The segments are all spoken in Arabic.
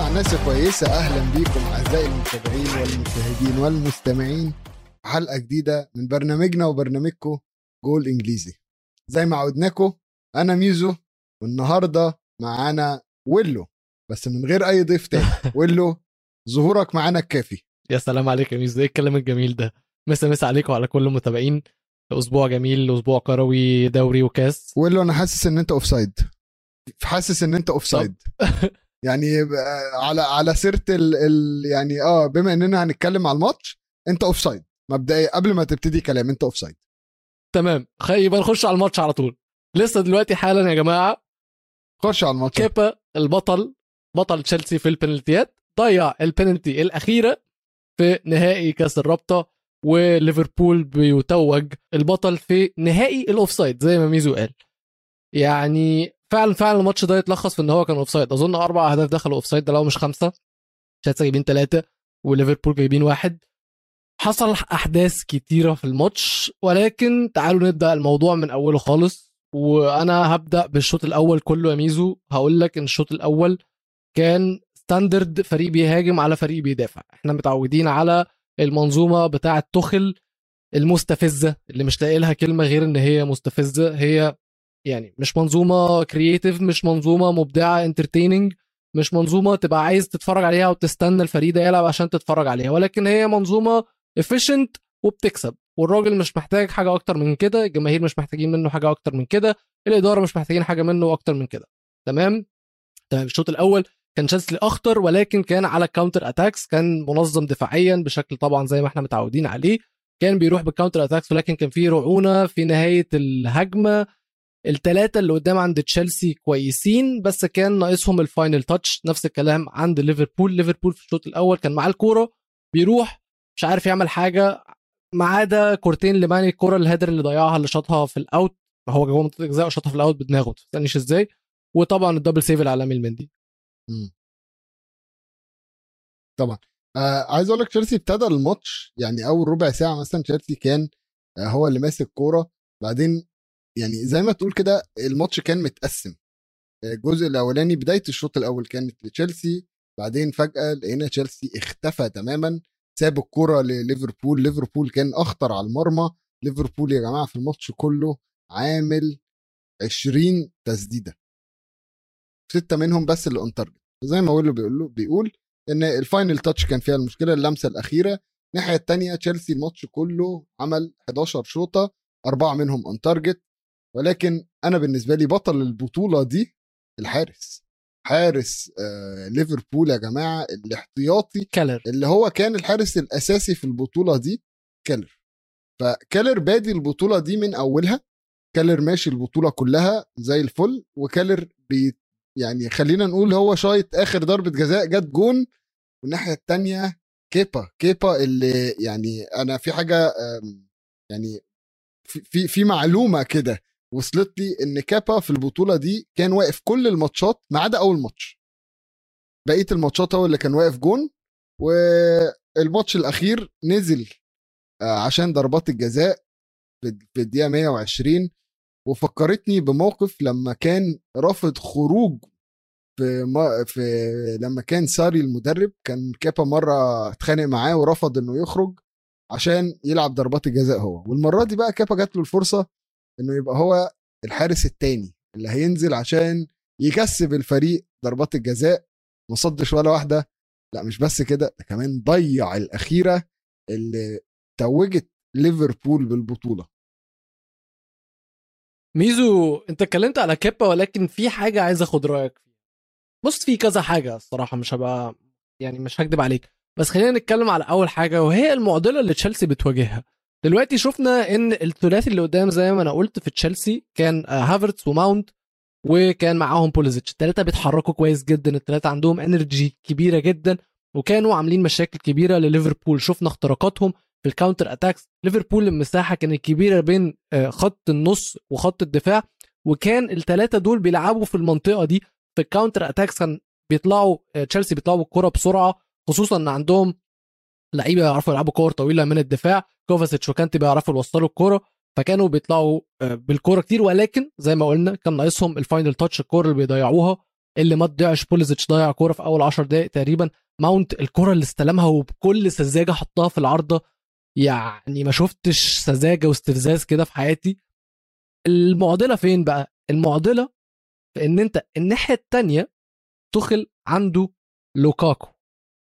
على الناس الكويسة أهلا بيكم أعزائي المتابعين والمشاهدين والمستمعين حلقة جديدة من برنامجنا وبرنامجكم جول إنجليزي. زي ما عودناكم أنا ميزو والنهاردة معانا ويلو. بس من غير أي ضيف تاني. ويلو ظهورك معانا الكافي. يا سلام عليك يا ميزو. إيه الكلام الجميل ده؟ مسا مسا عليكم وعلى كل المتابعين. أسبوع جميل أسبوع كروي دوري وكاس. ويلو أنا حاسس إن أنت offside حاسس إن أنت offside يعني على على سيرة ال, ال يعني آه بما إننا هنتكلم على الماتش أنت offside مبدئيا قبل ما تبتدي كلام أنت offside تمام يبقى نخش على الماتش على طول. لسه دلوقتي حالا يا جماعة. خش على الماتش. كيبا البطل بطل تشيلسي في البنالتيات ضيع البنالتي الأخيرة في نهائي كأس الرابطة وليفربول بيتوج. البطل في نهائي ال offside زي ما ميزو قال. يعني فعلا فعلا الماتش ده يتلخص في إن هو كان offside أظن أربع أهداف دخلوا offside ده لو مش خمسة. تشيلسي جايبين ثلاثة وليفربول جايبين واحد. حصل أحداث كتيرة في الماتش ولكن تعالوا نبدأ الموضوع من أوله خالص. وأنا هبدأ بالشوط الأول كله يا ميزو. هقول لك إن الشوط الأول كان standard فريق بيهاجم على فريق بيدافع. إحنا متعودين على المنظومة بتاعة توخل المستفزة اللي مش لاقي لها كلمة غير إن هي مستفزة. هي يعني مش منظومة creative مش منظومة مبدعة entertaining مش منظومة تبقى عايز تتفرج عليها وتستنى الفريق ده يلعب عشان تتفرج عليها. ولكن هي منظومة efficient وبتكسب. والراجل مش محتاج حاجة أكتر من كده الجماهير مش محتاجين منه حاجة أكتر من كده الإدارة مش محتاجين حاجة منه أكتر من كده. تمام؟ تمام. الشوط الأول كان تشيلسي أخطر ولكن كان على counter attacks كان منظم دفاعيا بشكل طبعا زي ما إحنا متعودين عليه. كان بيروح بال counter attacks ولكن كان في رعونة في نهاية الهجمة. الثلاثه اللي قدام عند تشيلسي كويسين بس كان ناقصهم ال final touch. نفس الكلام عند ليفربول. ليفربول في الشوط الأول كان معاه الكورة بيروح مش عارف يعمل حاجة. ما عدا كورتين لماني الكورة ال header اللي ضيعها اللي شاطها في ال out. هو جوه منطقة الجزاء وشاطها في ال out بدماغه ما تسألنيش إزاي. وطبعا ال double save العالمي لمندي. طبعا. آه عايز أقول لك تشيلسي ابتدى الماتش يعني أول ربع ساعة مثلا تشيلسي كان آه هو اللي ماسك كورة. بعدين يعني زي ما تقول كده الماتش كان متقسم. آه، الجزء الأولاني بداية الشوط الأول كانت لتشيلسي بعدين فجأة لقينا تشيلسي اختفى تماما ساب الكوره لليفربول ليفربول كان أخطر على المرمى. ليفربول يا جماعة في الماتش كله عامل 20 تسديدة. ستة منهم بس اللي on target زي ما ويلو بيقول له بيقول إن ال final touch كان فيها المشكلة اللمسة الأخيرة. الناحية الثانية تشيلسي الماتش كله عمل 11 شوطة أربعة منهم on target ولكن أنا بالنسبة لي بطل البطولة دي الحارس. حارس آه ليفربول يا جماعة الاحتياطي كيلر اللي هو كان الحارس الأساسي في البطولة دي كيلر. فكيلر بادي البطولة دي من أولها. كيلر ماشي البطولة كلها زي الفل وكيلر بي يعني خلينا نقول هو شايط آخر ضربة جزاء جت جون. والناحية الثانية كيبا كيبا اللي يعني أنا في حاجة يعني في في, في معلومة كده وصلت لي إن كيبا في البطولة دي كان واقف كل الماتشات ما عدا أول ماتش. بقية الماتشات هو اللي كان واقف جون والماتش الأخير نزل آه، عشان ضربات الجزاء في الدقيقة 120 وفكرتني بموقف لما كان رافض خروج في, ما في لما كان ساري المدرب كان كابا مرة اتخانق معاه ورفض إنه يخرج عشان يلعب ضربات الجزاء هو. والمرة دي بقى كابا جات له الفرصة إنه يبقى هو الحارس التاني اللي هينزل عشان يكسب الفريق ضربات الجزاء. ما صدش ولا واحدة. لا مش بس كده ده كمان ضيع الأخيرة اللي توجت ليفربول بالبطولة. ميزو أنت اتكلمت على كيبا ولكن في حاجة عايز أخد رأيك فيها. بص في كذا حاجة الصراحة مش هبقى يعني مش هكدب عليك. بس خلينا نتكلم على أول حاجة وهي المعضلة اللي تشيلسي بتواجهها. دلوقتي شفنا إن الثلاثي اللي قدام زي ما أنا قلت في تشيلسي كان آه، هافرتس وماونت وكان معاهم بوليزيتش. الثلاثه بيتحركوا كويس جدا الثلاثه عندهم energy كبيرة جدا وكانوا عاملين مشاكل كبيرة لليفربول. شفنا اختراقاتهم في ال counter attacks ليفربول المساحة كانت كبيرة بين آه، خط النص وخط الدفاع وكان الثلاثه دول بيلعبوا في المنطقة دي. في ال counter attacks كان بيطلعوا آه، تشيلسي بيطلعوا بالكرة بسرعة خصوصا ان عندهم لعيبه يعرفوا يلعبوا كور طويله من الدفاع كوفاسيتش وكانتي بيعرفوا يوصلوا الكوره فكانوا بيطلعوا آه، بالكوره كتير ولكن زي ما قلنا كان ناقصهم ال final touch الكوره اللي بيضيعوها اللي ما تضيعش بوليزيتش ضيع كوره في أول 10 دقائق تقريبا ماونت الكره اللي استلمها وبكل سذاجة حطها في العارضة. يعني ما شفتش سذاجة واستفزاز كده في حياتي. المعضلة فين بقى؟ المعضلة في إن أنت الناحية التانية توخيل عنده لوكاكو.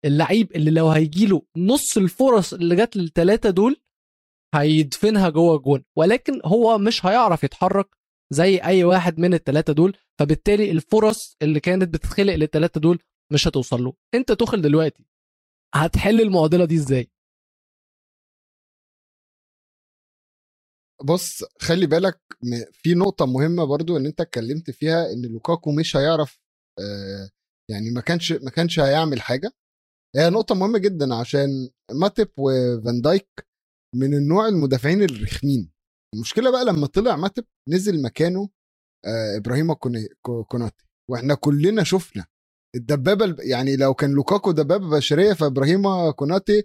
اللعيب اللي لو هيجيله نص الفرص اللي جت للثلاثه دول هيدفنها جوه الجون. ولكن هو مش هيعرف يتحرك زي أي واحد من الثلاثه دول فبالتالي الفرص اللي كانت بتتخلق للثلاثه دول مش هتوصل له. انت تخل دلوقتي هتحل المعضلة دي إزاي؟ بص خلي بالك في نقطة مهمة برضو إن أنت اتكلمت فيها إن لوكاكو مش هيعرف آه، يعني ما كانش ما كانش هيعمل حاجة. هي نقطة مهمة جدا عشان ماتيب وفان دايك من النوع المدافعين الرخمين. المشكلة بقى لما طلع ماتيب نزل مكانه آه، إبراهيم كوناتي. وإحنا كلنا شفنا الدبابة الب- يعني لو كان لوكاكو دبابة بشرية فإبراهيم كوناتي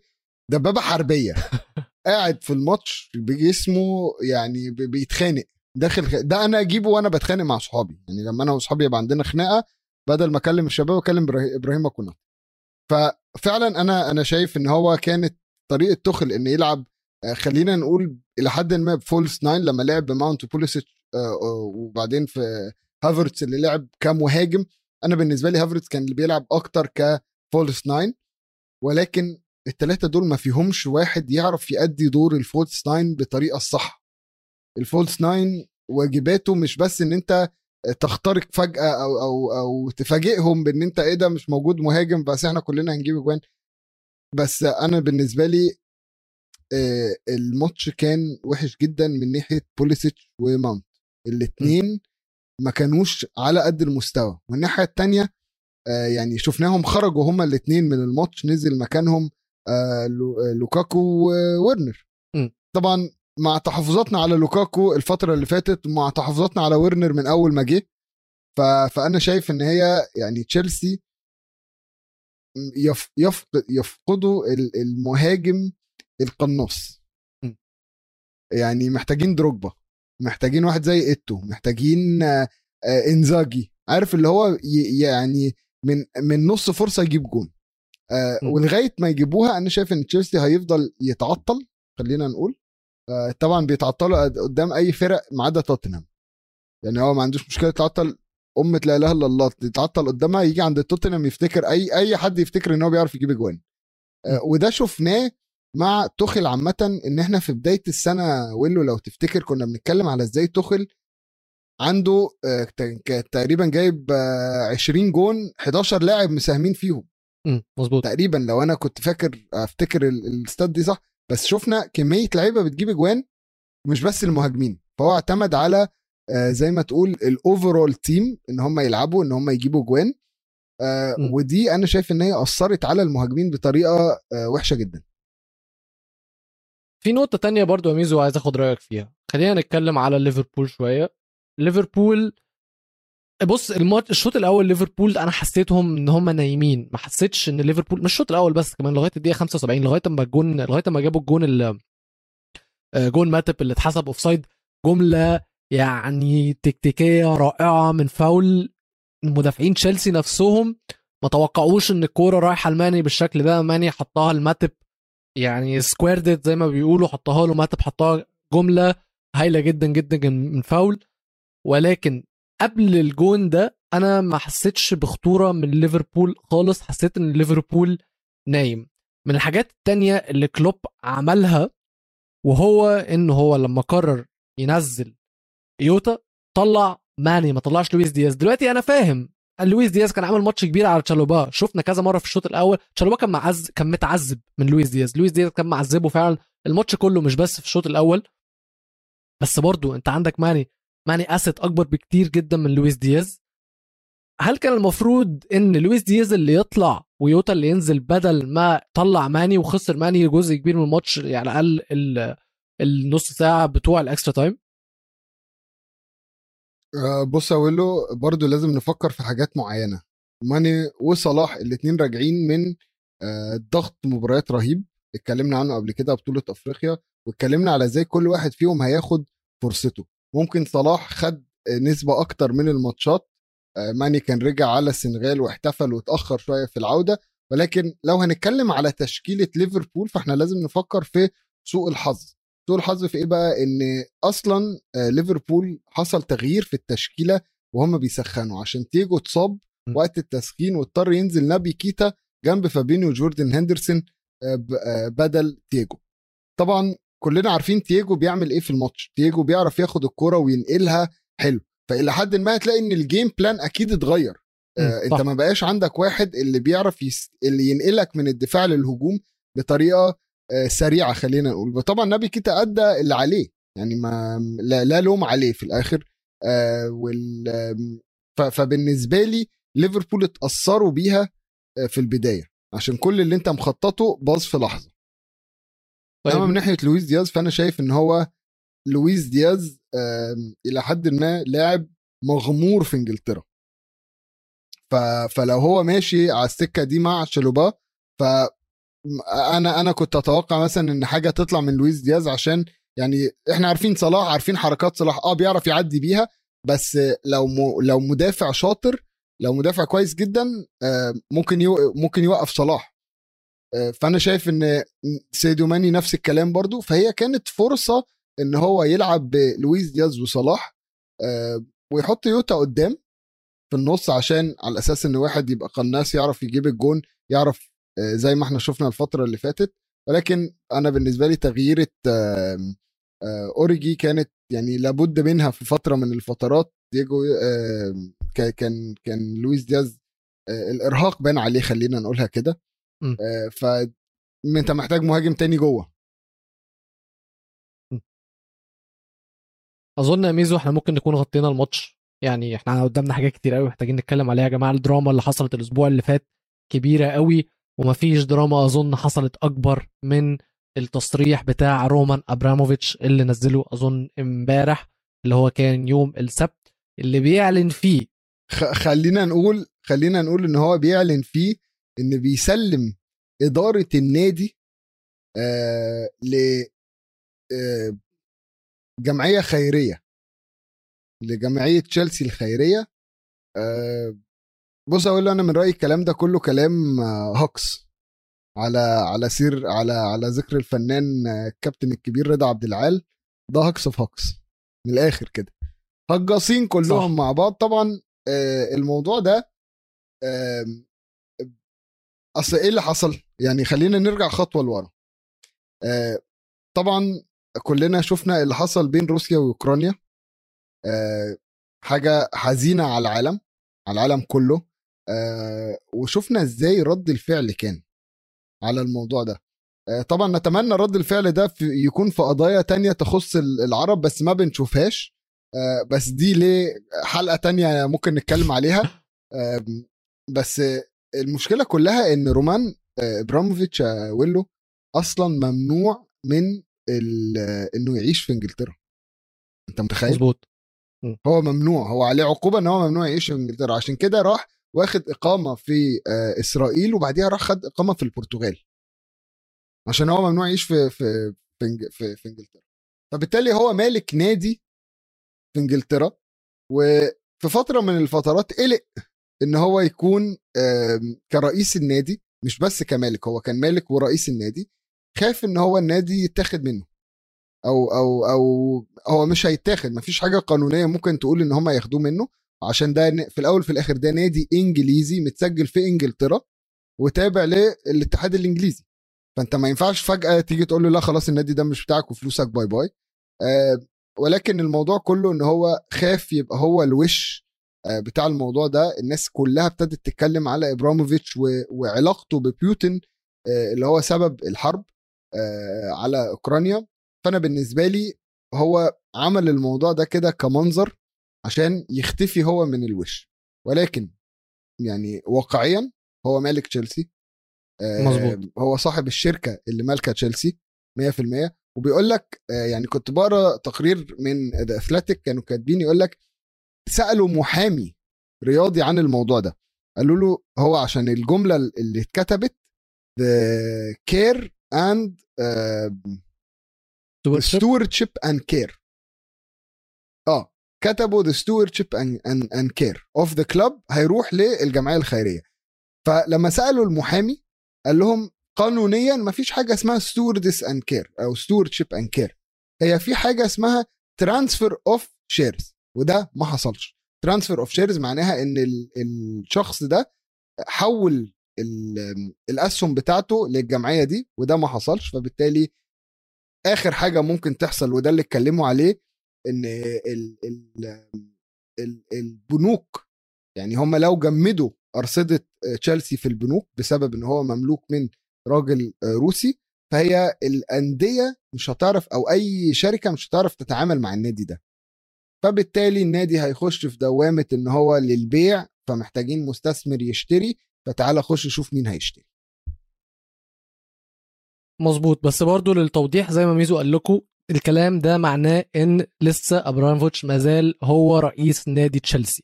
دبابة حربية. قاعد في الماتش بجسمه يعني بيتخانق. داخل. ده أنا أجيبه وأنا بتخانق مع صحابي. يعني لما أنا واصحابي يبقى عندنا خناقة بدل ما أكلم الشباب أكلم إبراهيم كوناتي. ففعلا أنا أنا شايف إن هو كانت طريقة توخيل ان يلعب آه، خلينا نقول إلى حد ما ب false nine لما لعب بماونت وبوليسيتش آه، آه، وبعدين في هافرتس اللي لعب كمهاجم. أنا بالنسبة لي هافرتس كان اللي بيلعب أكتر ك false nine ولكن الثلاثه دول ما فيهمش واحد يعرف يأدي دور ال false nine بطريقة الصح ال false nine واجباته مش بس إن أنت تخترق فجأة أو أو أو تفاجئهم بإن أنت إيه ده مش موجود مهاجم بس إحنا كلنا هنجيب أجوان. بس أنا بالنسبة لي آه، الماتش كان وحش جدا من ناحية بوليسيتش وماونت. الاثنين ما كانوش على قد المستوى. والناحيه الثانية يعني شفناهم خرجوا هما الاثنين من الماتش نزل مكانهم آه، لو- آه، لوكاكو وورنر. طبعا مع تحفظاتنا على لوكاكو الفترة اللي فاتت ومع تحفظاتنا على ورنر من أول ما جه. فأنا شايف إن هي يعني تشيلسي يف يفقد يفقدوا ال- المهاجم القناص. يعني محتاجين دروجبا محتاجين واحد زي إيتو محتاجين آه، إنزاجي. عارف اللي هو ي- يعني من من نص فرصة يجيب جون. آه. ولغاية ما يجيبوها أنا شايف إن تشيلسي هيفضل يتعطل خلينا نقول. طبعا بيتعطلوا قد- قدام أي فرق ما عدا توتنهام. يعني هو ما عندوش مشكلة يتعطل أمة لا إله إلا الله يتعطل قدامها يجي عند توتنهام يفتكر أي أي حد يفتكر إن هو بيعرف يجيب أجوان آه، وده شفناه مع تخل عامة إن إحنا في بداية السنة ويلو لو تفتكر كنا بنتكلم على إزاي تخل عنده آه، تقريبا جايب آه، 20 جون 11 لاعب مساهمين فيهم. مظبوط. تقريبا لو أنا كنت فاكر أفتكر ال- ال stat دي صح بس شفنا كمية لعيبة بتجيب أجوان مش بس المهاجمين. فهو اعتمد على آه، زي ما تقول ال overall team إن هم يلعبوا إن هم يجيبوا أجوان. آه،. ودي أنا شايف إن هي أثرت على المهاجمين بطريقة آه، وحشة جدا. في نقطة تانية برضو يا ميزو عايز أخد رأيك فيها. خلينا نتكلم على ليفربول شوية. ليفربول بص الماتش الشوط الأول ليفربول أنا حسيتهم إن هم نايمين. ما حسيتش إن ليفربول مش الشوط الأول بس كمان لغاية الدقيقة 75 لغاية أما الجون لغاية أما جابوا الجون ال- آه، جون ماتب اللي اتحسب offside جملة يعني تكتيكية رائعة من فاول. مدافعين تشيلسي نفسهم ما توقعوش إن الكورة رايحة لماني بالشكل ده. ماني حطها لماتب يعني squared it زي ما بيقولوا حطها له ماتب حطها جملة هايلة جدا جدا من فاول. ولكن قبل الجون ده أنا ما حسيتش بخطورة من ليفربول خالص حسيت إن ليفربول نايم. من الحاجات التانية اللي كلوب عملها وهو إن هو لما قرر ينزل يوتا طلع ماني ما طلعش لويس دياز. دلوقتي أنا فاهم لويس دياز كان عامل ماتش كبير على تشالوبا. شفنا كذا مرة في الشوط الأول تشالوبا كان معز كان متعذب من لويس دياز. لويس دياز كان معذبه فعلا. الماتش كله مش بس في الشوط الأول بس برضو أنت عندك ماني. ماني asset أكبر بكتير جدا من لويس دياز. هل كان المفروض إن لويس دياز اللي يطلع ويوتا اللي ينزل بدل ما طلع ماني وخسر ماني جزء كبير من الماتش يعني على الأقل ال- النص ساعة بتوع ال extra time آه، بص يا ويلو برضو لازم نفكر في حاجات معينة. ماني وصلاح الاثنين راجعين من آه، ضغط مباريات رهيب. اتكلمنا عنه قبل كده بطولة أفريقيا واتكلمنا على إزاي كل واحد فيهم هياخد فرصته. ممكن صلاح خد نسبة أكتر من الماتشات. آه، ماني كان رجع على السنغال واحتفل واتأخر شوية في العودة. ولكن لو هنتكلم على تشكيلة ليفربول فاحنا لازم نفكر في سوء الحظ. سوء الحظ في إيه بقى؟ إن أصلا آه، ليفربول حصل تغيير في التشكيلة وهم بيسخنوا. عشان تيجو اتصاب. وقت التسخين واضطر ينزل نبي كيتا جنب فابينيو وجوردن هندرسون آه، بدل تياجو. طبعا كلنا عارفين تياجو بيعمل إيه في الماتش. تياجو بيعرف ياخد الكرة وينقلها حلو. فإلى حد ما هتلاقي إن ال game plan أكيد اتغير. آه. أنت ما بقاش عندك واحد اللي بيعرف يس... اللي ينقلك من الدفاع للهجوم بطريقة آه سريعة خلينا نقول. طبعا نبي كيتا أدى اللي عليه. يعني ما لا, لا لوم عليه في الآخر. آه وال ف... فبالنسبة لي ليفربول اتأثروا بيها آه في البداية. عشان كل اللي أنت مخططه باظ في لحظة. طيب اما من ناحية لويس دياز فأنا شايف إن هو لويس دياز إلى حد ما لاعب مغمور في إنجلترا. فلو هو ماشي على السكة دي مع شالوبا ف أنا أنا كنت أتوقع مثلا إن حاجة تطلع من لويس دياز عشان يعني إحنا عارفين صلاح عارفين حركات صلاح آه بيعرف يعدي بيها بس لو م... لو مدافع شاطر لو مدافع كويس جدا ممكن يو... ممكن يوقف صلاح فانا شايف إن سيدو ماني نفس الكلام برضو فهي كانت فرصة إن هو يلعب بلويس دياز وصلاح آه، ويحط يوتا قدام في النص عشان على أساس إن واحد يبقى قناص يعرف يجيب الجون يعرف آه، زي ما إحنا شفنا الفترة اللي فاتت. ولكن أنا بالنسبة لي تغييرة آه، أوريجي كانت يعني لابد منها في فترة من الفترات. ديوجو كان كان لويس دياز الإرهاق بان عليه خلينا نقولها كده. ف انت محتاج مهاجم تاني جوه. أظن يا ميزو إحنا ممكن نكون غطينا الماتش. يعني إحنا قدامنا حاجات كتير قوي محتاجين نتكلم عليها يا جماعة. الدراما اللي حصلت الأسبوع اللي فات كبيرة قوي ومفيش دراما أظن حصلت أكبر من التصريح بتاع رومان أبراموفيتش اللي نزله أظن امبارح اللي هو كان يوم السبت اللي بيعلن فيه. خلينا نقول خلينا نقول إن هو بيعلن فيه إن بيسلم إدارة النادي آه ل آه جمعية خيرية لجمعية تشيلسي الخيرية. آه بص أقول أنا من رأيي الكلام ده كله كلام آه هوكش على على سير على على ذكر الفنان آه، الكابتن الكبير رضا عبد العال. ده هوكش في هوكش من الآخر كده. هجاصين كلهم صح. مع بعض. طبعا آه الموضوع ده أصل إيه اللي حصل؟ يعني خلينا نرجع خطوة لورا. آه، طبعا كلنا شفنا اللي حصل بين روسيا وأوكرانيا. آه، حاجة حزينة على العالم على العالم كله. آه، وشفنا إزاي رد الفعل كان على الموضوع ده. طبعا نتمنى رد الفعل ده يكون في قضايا تانية تخص ال- العرب بس ما بنشوفهاش. بس دي ليه حلقة تانية ممكن نتكلم عليها. بس المشكلة كلها إن رومان آه، إبراموفيتش يا ويلو أصلا ممنوع من ال- إنه يعيش في إنجلترا. أنت متخيل؟ مظبوط. هو ممنوع. هو عليه عقوبة إن هو ممنوع يعيش في إنجلترا. عشان كده راح واخد إقامة في آه، إسرائيل وبعديها راح خد إقامة في البرتغال. عشان هو ممنوع يعيش في في في, في إنجلترا. فبالتالي هو مالك نادي في إنجلترا وفي فترة من الفترات قلق إن هو يكون كرئيس النادي مش بس كمالك هو كان مالك ورئيس النادي خاف إن هو النادي يتاخد منه. أو أو أو هو مش هيتاخد مفيش حاجة قانونية ممكن تقول إن هم ياخدوه منه عشان ده في الأول في الآخر ده نادي إنجليزي متسجل في إنجلترا وتابع للاتحاد الإنجليزي. فأنت ما ينفعش فجأة تيجي تقول له لا خلاص النادي ده مش بتاعك وفلوسك bye bye. آه ولكن الموضوع كله إن هو خاف يبقى هو الوش بتاع الموضوع ده الناس كلها ابتدت تتكلم على إبراموفيتش وعلاقته ببيوتن آه اللي هو سبب الحرب آه على أوكرانيا. فأنا بالنسبة لي هو عمل الموضوع ده كده كمنظر عشان يختفي هو من الوش. ولكن يعني واقعيا هو مالك تشيلسي. آه، مظبوط. هو صاحب الشركة اللي مالكة تشيلسي 100% وبيقول لك آه، يعني كنت بقرأ تقرير من ذا اثليتيك كانوا كاتبين يقول لك سألوا محامي رياضي عن الموضوع ده. قالوا له هو عشان الجملة اللي اتكتبت the care and uh, Stewardship. stewardship and care. آه كتبوا the stewardship and, and, and care of the club هيروح للجمعية الخيرية. فلما سألوا المحامي قال لهم قانونيا ما فيش حاجة اسمها stewardess and care أو stewardship and care. هي في حاجة اسمها transfer of shares. وده ما حصلش. Transfer of shares معناها إن ال- الشخص ده حول ال- الأسهم بتاعته للجمعية دي وده ما حصلش. فبالتالي آخر حاجة ممكن تحصل وده اللي اتكلموا عليه إن ال ال ال البنوك يعني هم لو جمدوا أرصدة تشيلسي في البنوك بسبب إن هو مملوك من راجل روسي فهي الأندية مش هتعرف أو أي شركة مش هتعرف تتعامل مع النادي ده. فبالتالي النادي هيخش في دوامة إن هو للبيع فمحتاجين مستثمر يشتري فتعالى خش شوف مين هيشتري. مظبوط. بس برضو للتوضيح زي ما ميزو قال لكم الكلام ده معناه إن لسه أبراموفيتش مازال هو رئيس نادي تشيلسي.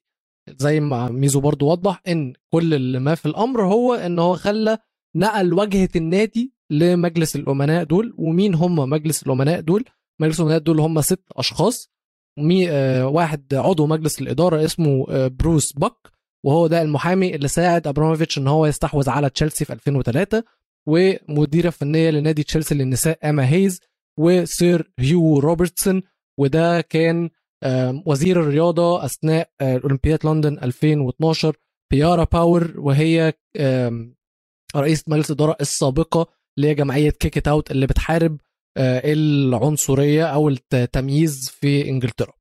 زي ما ميزو برضو وضح إن كل اللي ما في الأمر هو إن هو خلى نقل واجهه النادي لمجلس الأمناء دول ومين هم مجلس الأمناء دول؟ مجلس الأمناء دول هم ست أشخاص. آه واحد عضو مجلس الإدارة اسمه آه بروس باك وهو ده المحامي اللي ساعد أبراموفيتش إن هو يستحوذ على تشيلسي في 2003 ومديرة فنية لنادي تشيلسي للنساء إيما هيز وسير هيو روبرتسون وده كان آم، وزير الرياضة أثناء آه، اولمبياد لندن 2012 بيارا باور وهي رئيسة مجلس الاداره السابقة لجمعيه كيك اوت اللي بتحارب آه، العنصرية أو التمييز في إنجلترا.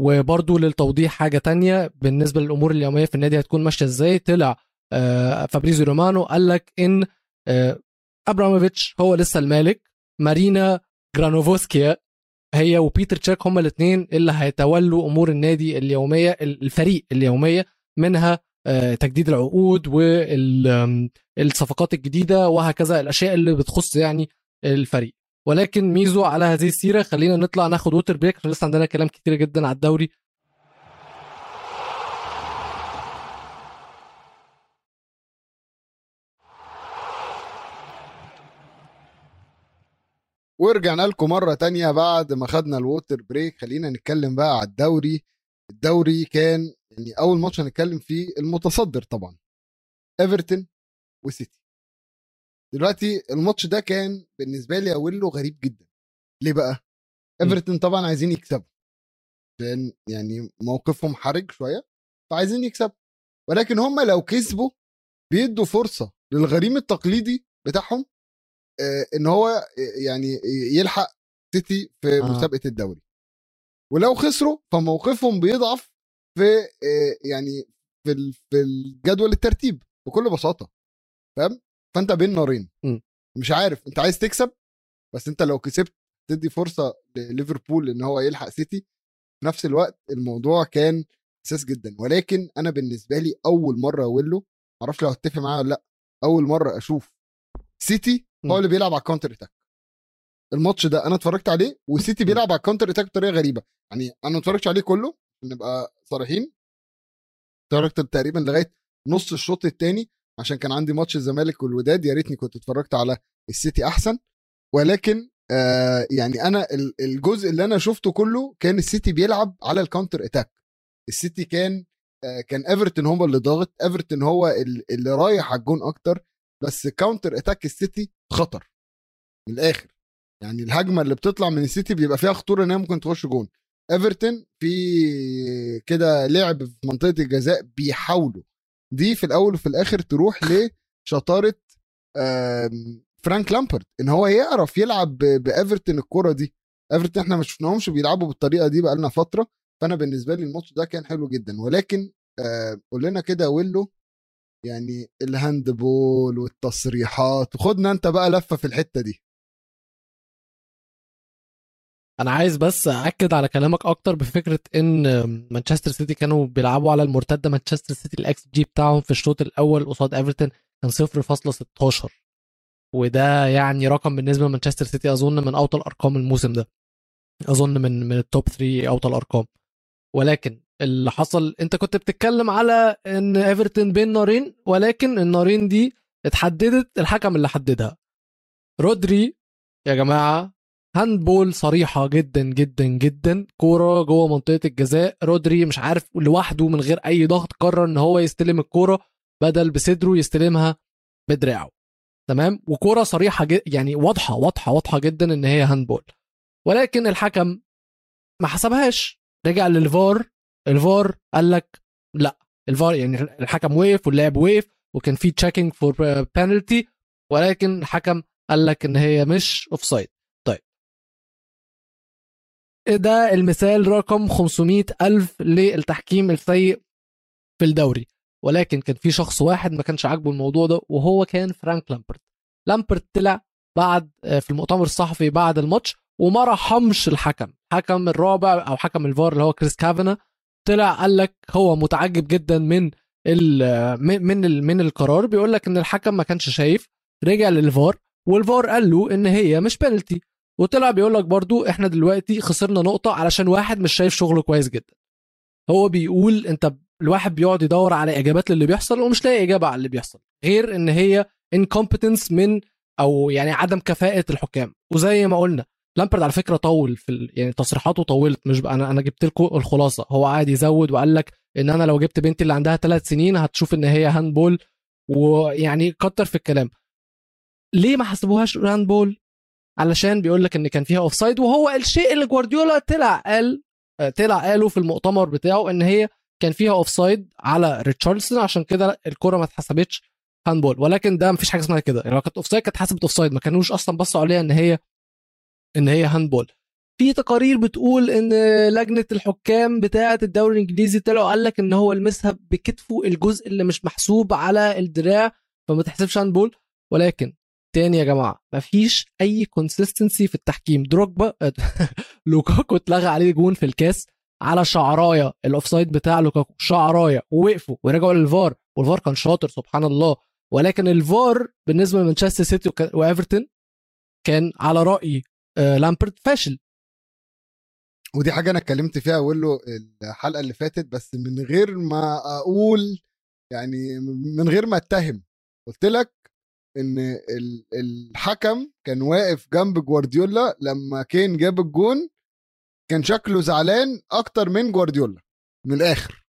وبرضو للتوضيح حاجة تانية بالنسبة للأمور اليومية في النادي هتكون ماشية إزاي طلع آه، فابريزيو رومانو قال لك إن آه، أبراموفيتش هو لسه المالك مارينا جرانوفسكايا هي وبيتر تشيك هما الاثنين اللي هيتولوا أمور النادي اليومية الفريق اليومية منها آه، تجديد العقود والصفقات الجديدة وهكذا الأشياء اللي بتخص يعني الفريق. ولكن ميزو على هذه السيرة خلينا نطلع ناخد water break لسه عندنا كلام كتير جدا على الدوري. ورجعنا لكم مرة تانية بعد ما خدنا ال water break خلينا نتكلم بقى على الدوري. الدوري كان يعني أول ماتش هنتكلم فيه المتصدر طبعا. ايفرتون وسيتي دلوقتي الماتش ده كان بالنسبة لي أوله غريب جدا. ليه بقى؟ إيفرتون طبعا عايزين يكسبوا. عشان يعني موقفهم حرج شوية فعايزين يكسبوا. ولكن هم لو كسبوا بيدوا فرصة للغريم التقليدي بتاعهم آه، إن هو يعني يلحق سيتي في آه. مسابقة الدوري. ولو خسروا فموقفهم بيضعف في آه، يعني في في الجدول الترتيب بكل بساطة. فاهم؟ فانت بين نارين. م. مش عارف انت عايز تكسب بس انت لو كسبت تدي فرصة لليفربول إن هو يلحق سيتي. في نفس الوقت الموضوع كان حساس جدا ولكن أنا بالنسبة لي أول مرة أقول معرفش لو هتفق معايا ولا لأ أول مرة أشوف سيتي. هو اللي بيلعب على ال counter attack الماتش ده أنا اتفرجت عليه وسيتي بيلعب على ال counter attack بطريقة غريبة. يعني أنا ما اتفرجتش عليه كله نبقى صريحين. اتفرجت تقريبا لغاية نص الشوط الثاني عشان كان عندي ماتش الزمالك والوداد يا ريتني كنت اتفرجت على السيتي أحسن. ولكن آه يعني أنا ال- الجزء اللي أنا شفته كله كان السيتي بيلعب على ال counter attack السيتي كان آه كان ايفرتون هو اللي ضاغط ايفرتون هو ال- اللي رايح على الجون أكتر. بس counter attack السيتي خطر. من الآخر. يعني الهجمة اللي بتطلع من السيتي بيبقى فيها خطورة انها ممكن تخش جون. ايفرتون في كده لعب في منطقة الجزاء بيحاولوا. دي في الأول وفي الآخر تروح لشطاره فرانك لامبرد إن هو يعرف يلعب بإيفرتون الكرة دي. إيفرتون إحنا ما شفناهمش بيلعبوا بالطريقة دي بقالنا فترة فأنا بالنسبة لي الماتش ده كان حلو جدا. ولكن آه، قول لنا كده ويلو يعني ال handball والتصريحات وخدنا أنت بقى لفة في الحتة دي. أنا عايز بس أكد على كلامك أكتر بفكرة إن مانشستر سيتي كانوا بيلعبوا على المرتدة مانشستر سيتي الاكس جي بتاعهم في الشوط الأول قصاد إيفرتون كان 0.16 وده يعني رقم بالنسبة لمانشستر سيتي أظن من أوطى الأرقام الموسم ده. أظن من من ال top 3 أوطى الأرقام. ولكن اللي حصل أنت كنت بتتكلم على إن إيفرتون بين نارين ولكن النارين دي اتحددت الحكم اللي حددها. رودري يا جماعة handball صريحة جدا جدا جدا. كورة جوه منطقة الجزاء. رودري مش عارف لوحده من غير أي ضغط قرر إن هو يستلم الكورة بدل بصدره يستلمها بدراعه. تمام؟ وكورة صريحة جد يعني واضحة واضحة واضحة جدا إن هي handball. ولكن الحكم ما حسبهاش. رجع للفار. الفار قال لك لا. الفار يعني الحكم وقف واللاعب وقف وكان في checking for penalty ولكن الحكم قال لك إن هي مش offside ده المثال رقم 500 ألف للتحكيم السيء في الدوري. ولكن كان في شخص واحد ما كانش عاجبه الموضوع ده وهو كان فرانك لامبارد. لامبارد طلع بعد في المؤتمر الصحفي بعد الماتش وما رحمش الحكم. حكم الرابع أو حكم الفار اللي هو كريس كافانا طلع قال لك هو متعجب جدا من ال من ال من القرار. بيقول لك إن الحكم ما كانش شايف رجع للفار والفار قال له إن هي مش بنالتي وطلع بيقول لك برضو إحنا دلوقتي خسرنا نقطة علشان واحد مش شايف شغله كويس جدا. هو بيقول أنت الواحد بيقعد يدور على إجابات للي بيحصل ومش لاقي إجابة على اللي بيحصل غير إن هي incompetence من أو يعني عدم كفاءة الحكام. وزي ما قلنا لامبارد على فكرة طول في ال... يعني تصريحاته طولت مش بقى أنا أنا جبت لكم الخلاصة. هو قاعد يزود وقال لك إن أنا لو جبت بنتي اللي عندها ثلاث سنين هتشوف إن هي handball ويعني كتر في الكلام. ليه ما حسبوهاش handball علشان بيقول لك إن كان فيها offside وهو الشيء اللي جوارديولا طلع قال طلع قاله في المؤتمر بتاعه إن هي كان فيها offside على ريتشارليسون عشان كده الكرة ما اتحسبتش handball ولكن ده مفيش حاجة اسمها كده. يعني لو كانت offside كانت اتحسبت offside ما كانوش أصلا بصوا عليها إن هي إن هي handball في تقارير بتقول إن لجنة الحكام بتاعة الدوري الإنجليزي طلعوا قال لك إن هو لمسها بكتفه الجزء اللي مش محسوب على الدراع فما تحسبش handball ولكن تاني يا جماعة مفيش أي consistency في التحكيم. دروجبا لوكاكو اتلغى عليه جول في الكاس على شعرايه ال offside بتاع لوكاكو شعرايه ووقفوا ورجعوا للفار والفار كان شاطر سبحان الله ولكن الفار بالنسبة لمانشستر سيتي وإيفرتون كان على رأي لامبارد فاشل. ودي حاجة أنا اتكلمت فيها أقول له الحلقة اللي فاتت بس من غير ما أقول يعني من غير ما أتهم قلت لك إن الحكم كان واقف جنب جوارديولا لما كان جاب الجون كان شكله زعلان أكتر من جوارديولا من الآخر.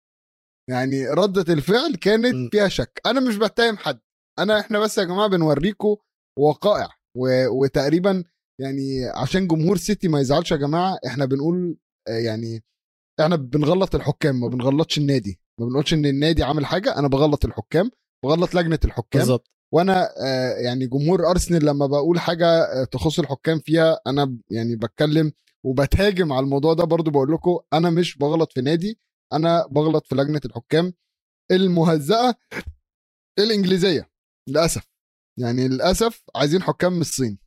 يعني ردة الفعل كانت فيها شك. أنا مش بتهم حد. أنا إحنا بس يا جماعة بنوريكم وقائع و... وتقريبا يعني عشان جمهور سيتي ما يزعلش يا جماعة إحنا بنقول يعني إحنا بنغلط الحكام ما بنغلطش النادي. ما بنقولش إن النادي عامل حاجة أنا بغلط الحكام بغلط لجنة الحكام. بالظبط. وأنا يعني جمهور أرسنال لما بقول حاجة تخص الحكام فيها أنا يعني بتكلم وبتهاجم على الموضوع ده برضو بقول لكم أنا مش بغلط في نادي أنا بغلط في لجنة الحكام المهزأة الإنجليزية للأسف. يعني للأسف عايزين حكام من الصين.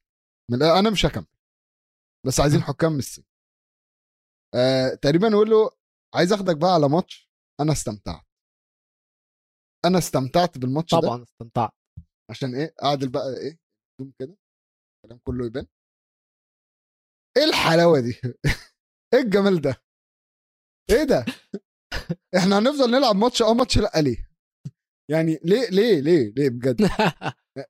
من أنا مش هكمل. بس عايزين حكام من الصين. آه تقريبا يقول له عايز آخدك بقى على ماتش أنا استمتعت. أنا استمتعت بالماتش طبعا ده. طبعا استمتعت. عشان إيه؟ أعدل بقى إيه؟ zoom كده الكلام كله يبان. إيه الحلاوة دي؟ إيه الجمال ده؟ إيه ده؟ إحنا هنفضل نلعب ماتش آه ماتش لأ ليه؟ يعني ليه ليه ليه ليه بجد؟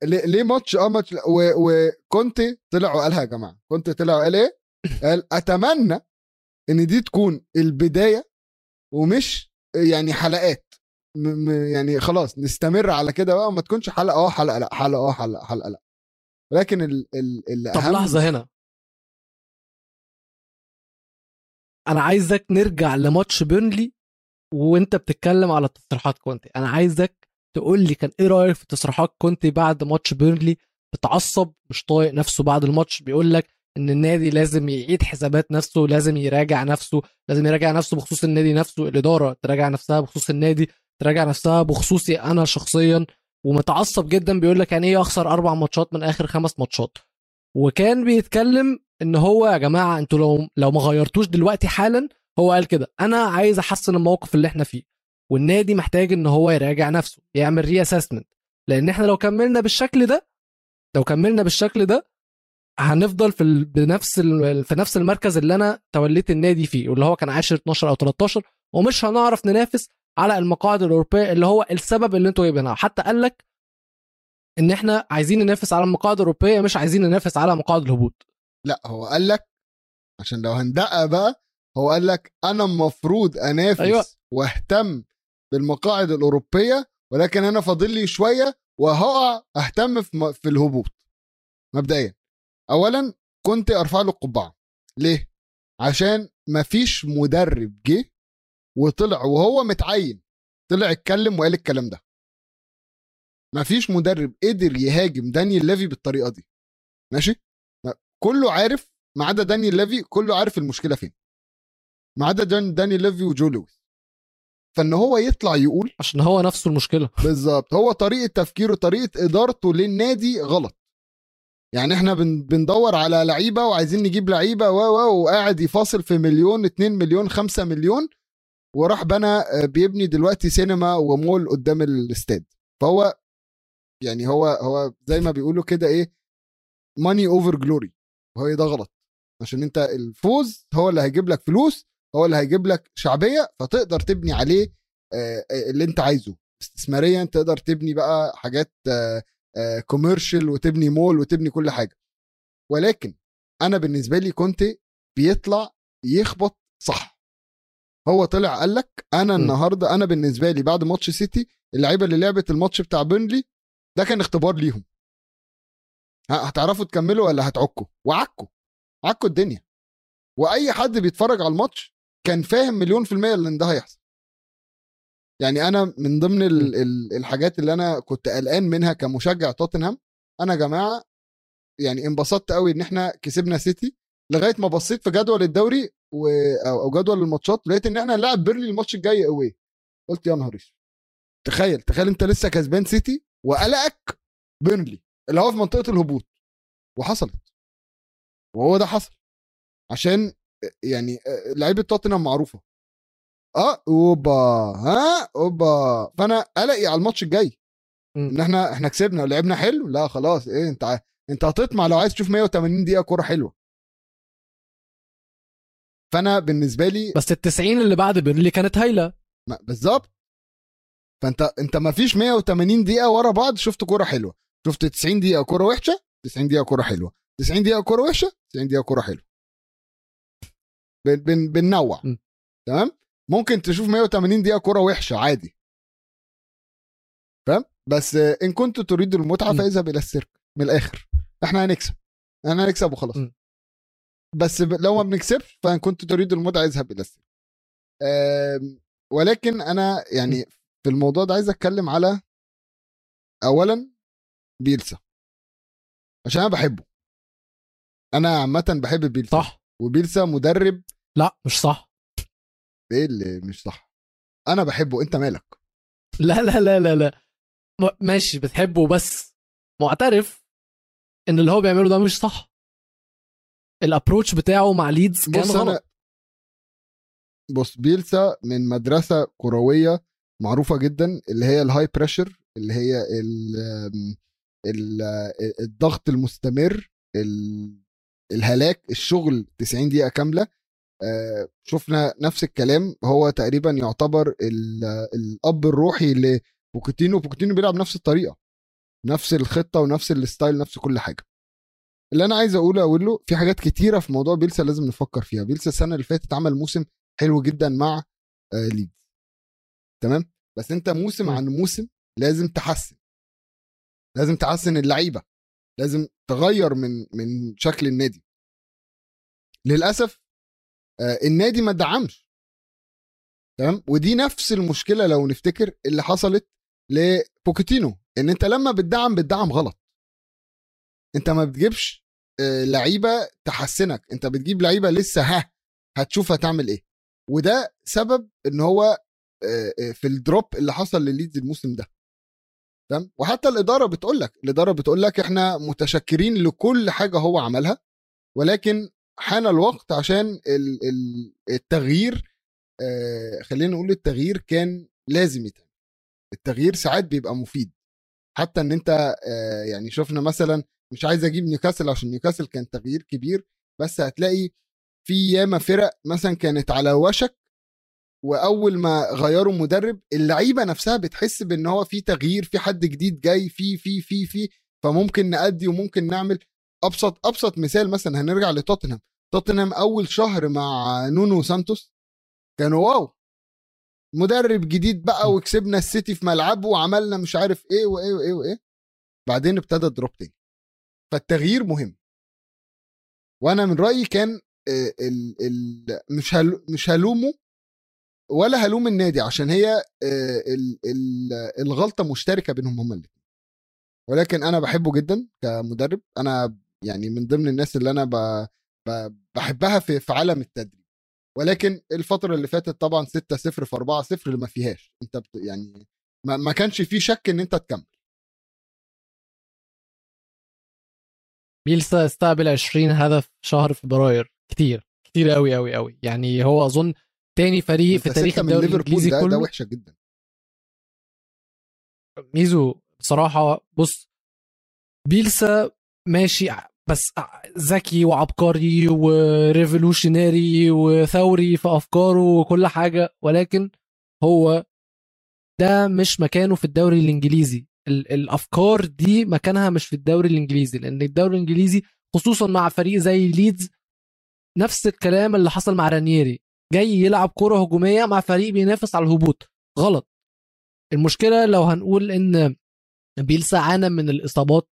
ليه, ليه ماتش آه ماتش لأ؟ وكونتي طلع وقالها يا جماعة. كونتي طلع وقال إيه؟ قال أتمنى إن دي تكون البداية ومش يعني حلقات. م يعني خلاص نستمر على كده بقى وما تكونش حلقة آه حلقة لا حلقة آه حلقة حلقة لا. ولكن ال ال طب الاهم لحظة هنا. أنا عايزك نرجع لماتش بيرنلي وأنت بتتكلم على تصريحات كونتي. أنا عايزك تقول لي كان إيه رأيك في تصريحات كونتي بعد ماتش بيرنلي؟ بتعصب مش طايق نفسه بعد الماتش. بيقول لك إن النادي لازم يعيد حسابات نفسه لازم يراجع نفسه لازم يراجع نفسه بخصوص النادي نفسه الإدارة تراجع نفسها بخصوص النادي. تراجع نفسها بخصوصي أنا شخصيا ومتعصب جدا بيقول لك يعني إيه اخسر أربع ماتشات من آخر خمس ماتشات وكان بيتكلم إن هو يا جماعة أنتوا لو لو ما غيرتوش دلوقتي حالا هو قال كده أنا عايز أحسن الموقف اللي إحنا فيه والنادي محتاج إن هو يراجع نفسه يعمل ري اسسمنت لأن إحنا لو كملنا بالشكل ده لو كملنا بالشكل ده هنفضل في. بنفس. في نفس المركز اللي أنا توليت النادي فيه واللي هو كان عاشر 12 أو 13 ومش هنعرف ننافس على المقاعد الأوروبية اللي هو السبب اللي أنتوا جايبينها. حتى قال لك إن إحنا عايزين ننافس على المقاعد الأوروبية مش عايزين ننافس على مقاعد الهبوط. لا هو قال لك عشان لو هندقق بقى هو قال لك أنا المفروض أنافس أيوة. وأهتم بالمقاعد الأوروبية ولكن أنا فاضل لي شوية وهقع أهتم في في الهبوط. مبدئيا. اولا كنت أرفع له القبعة. ليه؟ عشان مفيش مدرب جه وطلع وهو متعين طلع اتكلم وقال الكلام ده. مفيش مدرب قدر يهاجم دانيال ليفي بالطريقة دي. ماشي؟ ما- كله عارف ما عدا دانيال ليفي كله عارف المشكلة فين. ما عدا دان- دانيال ليفي وجو لويس. فإن هو يطلع يقول عشان هو نفسه المشكلة. بالظبط. هو طريقة تفكيره طريقة إدارته للنادي غلط. يعني إحنا بن بندور على لعيبة وعايزين نجيب لعيبة و و وقاعد يفاصل في مليون 2 مليون 5 مليون وراح بنى آه، بيبني دلوقتي سينما ومول قدام الاستاد. فهو يعني هو هو زي ما بيقولوا كده إيه money over glory وهي ده غلط. عشان أنت الفوز هو اللي هيجيب لك فلوس هو اللي هيجيب لك شعبية فتقدر تبني عليه آه، آه، اللي أنت عايزه. استثماريا تقدر تبني بقى حاجات commercial وتبني مول وتبني كل حاجة. ولكن أنا بالنسبة لي كنت بيطلع يخبط صح. هو طلع قال لك أنا. النهارده أنا بالنسبة لي بعد ماتش سيتي اللعيبة اللي لعبت الماتش بتاع بيرنلي ده كان اختبار ليهم. هتعرفوا تكملوا ولا هتعكوا؟ وعكوا عكوا الدنيا. وأي حد بيتفرج على الماتش كان فاهم مليون في المية إن ده هيحصل. يعني أنا من ضمن ال ال الحاجات اللي أنا كنت قلقان منها كمشجع توتنهام أنا يا جماعة يعني انبسطت قوي إن إحنا كسبنا سيتي. لغاية ما بصيت في جدول الدوري و... أو جدول الماتشات لقيت إن إحنا هنلاعب بيرلي الماتش الجاي قوي قلت يا نهار تخيل تخيل أنت لسه كسبان سيتي وقلقك بيرلي اللي هو في منطقة الهبوط. وحصلت. وهو ده حصل. عشان يعني لعيبة توتنهام معروفة. آه أوبا ها أوبا. فأنا قلقي على الماتش الجاي. إن إحنا إحنا كسبنا ولعبنا حلو. لا خلاص إيه أنت أنت هتطمع لو عايز تشوف 180 دقيقة كورة حلوة. فانا بالنسبة لي بس ال 90 اللي بعد بيرلي كانت هايلة. بالظبط. فانت انت ما فيش 180 دقيقة ورا بعض شفت كورة حلوة. شفت 90 دقيقة كورة وحشة 90 دقيقة كورة حلوة. 90 دقيقة كورة وحشة 90 دقيقة كورة حلوة. بن بن بننوع. تمام؟ ممكن تشوف 180 دقيقة كورة وحشة عادي. فاهم؟ بس إن كنت تريد المتعة. فاذهب إلى السيرك من الآخر. إحنا هنكسب. إحنا هنكسب وخلاص. م. بس. لو ما بنكسبش فان كنت تريد المتعه اذهب إلى السيرك آم، ولكن أنا يعني في الموضوع ده عايز أتكلم على اولا بيلسا. عشان أنا بحبه. أنا عامه بحب بيلسا. صح. وبيلسا مدرب. لا مش صح. إيه اللي مش صح؟ أنا بحبه. أنت مالك؟ لا لا لا لا لا. ماشي بتحبه بس معترف إن اللي هو بيعمله ده مش صح. ال approach بتاعه مع ليدز كان بص غلط. بص بيلسا من مدرسة كروية معروفة جدا اللي هي ال high pressure اللي هي ال ال الضغط المستمر ال- الهلاك الشغل 90 دقيقة كاملة. آه، شفنا نفس الكلام. هو تقريبا يعتبر ال- الأب الروحي لبوكيتينو بوكيتينو. بيلعب نفس الطريقة نفس الخطة ونفس ال style نفس كل حاجة. اللي أنا عايز أقوله أقول له في حاجات كتيرة في موضوع بيلسا لازم نفكر فيها. بيلسا السنة اللي فاتت عمل موسم حلو جدا مع آه، ليدز. تمام؟ بس أنت موسم. عن موسم لازم تحسن. لازم تحسن اللعيبة. لازم تغير من من شكل النادي. للأسف آه، النادي ما دعمش. تمام؟ ودي نفس المشكلة لو نفتكر اللي حصلت لبوكيتينو إن أنت لما بتدعم بتدعم غلط. انت ما بتجيبش آه، لعيبة تحسنك. انت بتجيب لعيبة لسه ها هتشوف هتعمل إيه. وده سبب ان هو آه، آه، في الدروب اللي حصل لليدز الموسم ده. تمام؟ وحتى الإدارة بتقول لك الإدارة بتقول لك إحنا متشكرين لكل حاجة هو عملها ولكن حان الوقت عشان ال- ال- التغيير خلينا نقول التغيير كان لازم يتعمل. التغيير ساعات بيبقى مفيد. حتى ان انت يعني شفنا مثلا مش عايز أجيب نيوكاسل عشان نيوكاسل كان تغيير كبير بس هتلاقي في ياما فرق مثلا كانت على وشك وأول ما غيروا مدرب اللعيبة نفسها بتحس بإن هو في تغيير في حد جديد جاي في في في في فممكن نأدي وممكن نعمل. أبسط أبسط مثال مثلا هنرجع لتوتنهام. توتنهام أول شهر مع نونو سانتوس كانوا wow. مدرب جديد بقى وكسبنا السيتي في ملعبه وعملنا مش عارف إيه وإيه وإيه وإيه. بعدين ابتدى drop تاني. فالتغيير مهم. وأنا من رأيي كان آه، ال ال مش هل مش هلومه ولا هلوم النادي عشان هي آه، ال ال الغلطة مشتركة بينهم هما الاثنين ولكن أنا بحبه جدا كمدرب. أنا يعني من ضمن الناس اللي أنا بحبها في في عالم التدريب. ولكن الفترة اللي فاتت طبعا 6 0 في 4 0 ما فيهاش. أنت يعني ما, ما كانش في شك إن أنت تكمل. بيلسا استقبل 20 هدف شهر فبراير. كتير. كتير قوي قوي قوي يعني هو أظن تاني فريق في تاريخ الدوري الإنجليزي ده, ده كله. وحشة جدا. ميزو بصراحة بص بيلسا ماشي بس ذكي وعبقري و revolutionary وثوري في أفكاره وكل حاجة ولكن هو ده مش مكانه في الدوري الإنجليزي. ال- الأفكار دي مكانها مش في الدوري الإنجليزي لأن الدوري الإنجليزي خصوصا مع فريق زي ليدز نفس الكلام اللي حصل مع رانييري جاي يلعب كرة هجومية مع فريق بينافس على الهبوط. غلط. المشكلة لو هنقول إن بيلسا عانى من الإصابات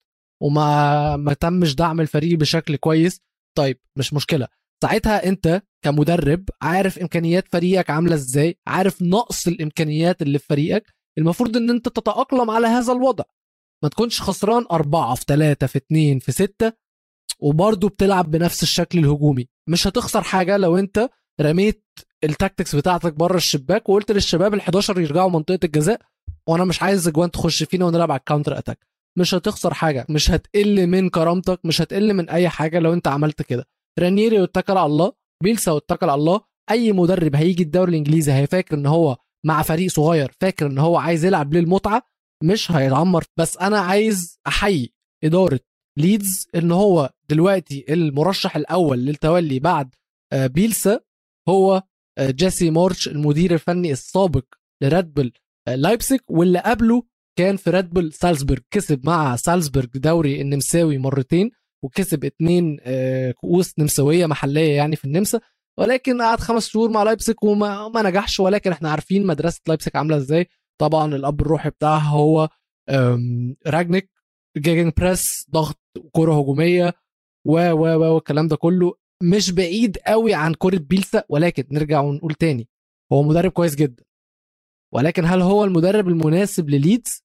وما ما تمش دعم الفريق بشكل كويس طيب مش مشكلة. ساعتها أنت كمدرب عارف إمكانيات فريقك عاملة إزاي عارف نقص الإمكانيات اللي في فريقك المفروض إن أنت تتأقلم على هذا الوضع. ما تكونش خسران أربعة في ثلاثة في اتنين في ستة وبرضه بتلعب بنفس الشكل الهجومي. مش هتخسر حاجة لو أنت رميت ال tactics بتاعتك بره الشباك وقلت للشباب ال11 يرجعوا منطقة الجزاء وأنا مش عايز اجوان تخش فينا ونلعب على ال counter attack مش هتخسر حاجة. مش هتقل من كرامتك. مش هتقل من أي حاجة لو أنت عملت كده. رانيري واتكل على الله. بيلسا واتكل على الله. أي مدرب هيجي الدوري الإنجليزي هيفكر إن هو مع فريق صغير. فاكر إن هو عايز يلعب للمتعه مش هيتعمر. بس أنا عايز أحيي إدارة ليدز إن هو دلوقتي المرشح الأول للتولي بعد آه، بيلسا. هو آه، جيسي مارش المدير الفني السابق لريد بول آه، لايبسك واللي قبله كان في ريد بول سالزبورج كسب مع سالزبورج دوري النمساوي مرتين وكسب اتنين كؤوس نمساوية محلية يعني في النمسا. ولكن قعد خمس شهور مع لايبسك وما ما نجحش ولكن إحنا عارفين مدرسة لايبسك عاملة إزاي. طبعا الأب الروحي بتاعها هو رانجنيك gegenpress ضغط كرة هجومية و و و والكلام ده كله. مش بعيد قوي عن كرة بيلسا ولكن نرجع ونقول تاني هو مدرب كويس جدا. ولكن هل هو المدرب المناسب لليدز؟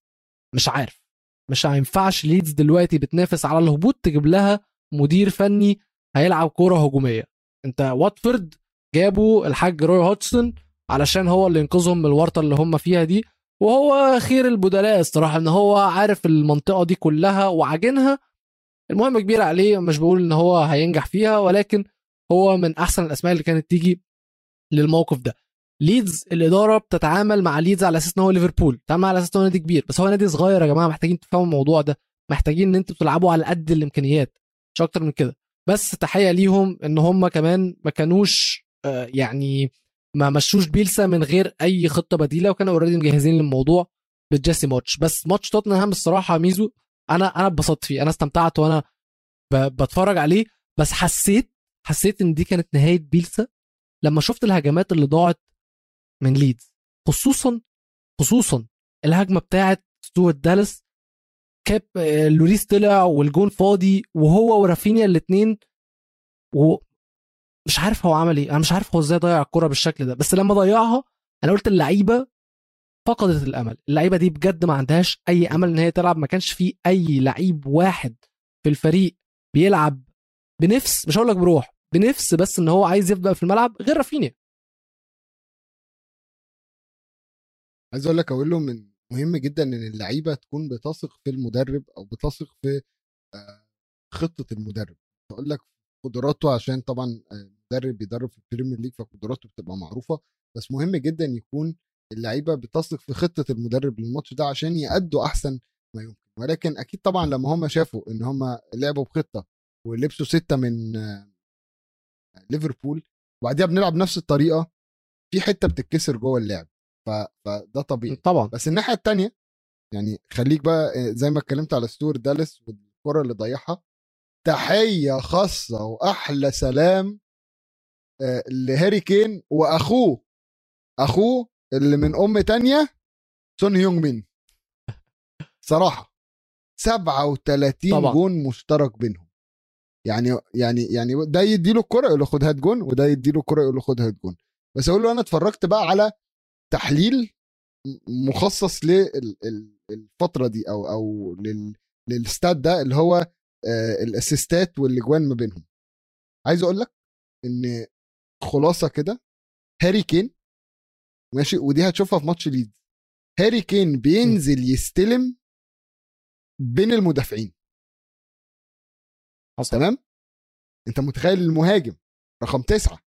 مش عارف. ما ينفعش ليدز دلوقتي بتنافس على الهبوط تجيب لها مدير فني هيلعب كوره هجومية. انت واتفورد جابوا الحاج روي هودسون علشان هو اللي ينقذهم من الورطة اللي هم فيها دي وهو خير البدلاء الصراحة إن هو عارف المنطقة دي كلها وعاجنها. الهم كبير عليه مش بقول إن هو هينجح فيها ولكن هو من أحسن الأسماء اللي كانت تيجي للموقف ده. ليدز الإدارة بتتعامل مع ليدز على أساس إن هو ليفربول بتتعامل على أساس إن هو نادي كبير. بس هو نادي صغير يا جماعة محتاجين تفهموا الموضوع ده محتاجين إن أنتوا تلعبوا على قد الإمكانيات مش أكتر من كده. بس تحية ليهم إن هم كمان ما كانوش آه، يعني ما مشوش بيلسا من غير أي خطة بديلة وكانوا already مجهزين للموضوع بالجيسي مارش. بس ماتش توتنهام الصراحة ميزو أنا أنا اتبسطت فيه. أنا استمتعت وأنا بتفرج عليه. بس حسيت حسيت إن دي كانت نهاية بيلسا. لما شفت الهجمات اللي ضاعت من ليدز خصوصا خصوصا الهجمة بتاعت ستوارت دالاس كاب آه، لوريس طلع والجون فاضي وهو ورافينيا الاثنين ومش عارف هو عمل إيه. أنا مش عارف هو إزاي ضيع الكرة بالشكل ده. بس لما ضيعها أنا قلت اللعيبة فقدت الأمل. اللعيبة دي بجد ما عندهاش أي أمل إن هي تلعب. ما كانش في أي لعيب واحد في الفريق بيلعب بنفس مش هقول لك بروح بنفس بس إن هو عايز يبدأ في الملعب غير رافينيا. عايز أقول لك أقول له من مهم جدا إن اللعيبة تكون بتثق في المدرب أو بتثق في خطة المدرب. أقول لك قدراته عشان طبعا آه، مدرب بيدرب في البريمير ليج فقدراته بتبقى معروفة بس مهم جدا يكون اللعيبة بتثق في خطة المدرب للماتش ده عشان يأدوا أحسن ما يمكن. ولكن أكيد طبعا لما هم شافوا إن هم لعبوا بخطة ولبسوا ستة من ليفربول وبعديها بنلعب نفس الطريقة في حتة بتتكسر جوه اللعب. فده طبيعي. طبعا. بس الناحية التانية يعني خليك بقى آه، زي ما اتكلمت على ستوارت دالاس والكرة اللي ضيعها تحية خاصة وأحلى سلام آه، لهاري كين وأخوه أخوه اللي من أم تانية سون هيونج مين. صراحة 37 طبعا. جون مشترك بينهم. يعني يعني يعني ده يدي له الكرة يقول له خد هات جون وده يدي له الكرة يقول له خد هات جون. بس أقول له أنا اتفرجت بقى على تحليل مخصص للفتره دي أو أو لل لل stats ده اللي هو آه، ال assistات والاجوان ما بينهم. عايز أقول لك إن خلاصة كده هاري كين ماشي ودي هتشوفها في ماتش ليدز. هاري كين بينزل يستلم بين المدافعين. حصل. تمام؟ أنت متخيل المهاجم رقم تسعة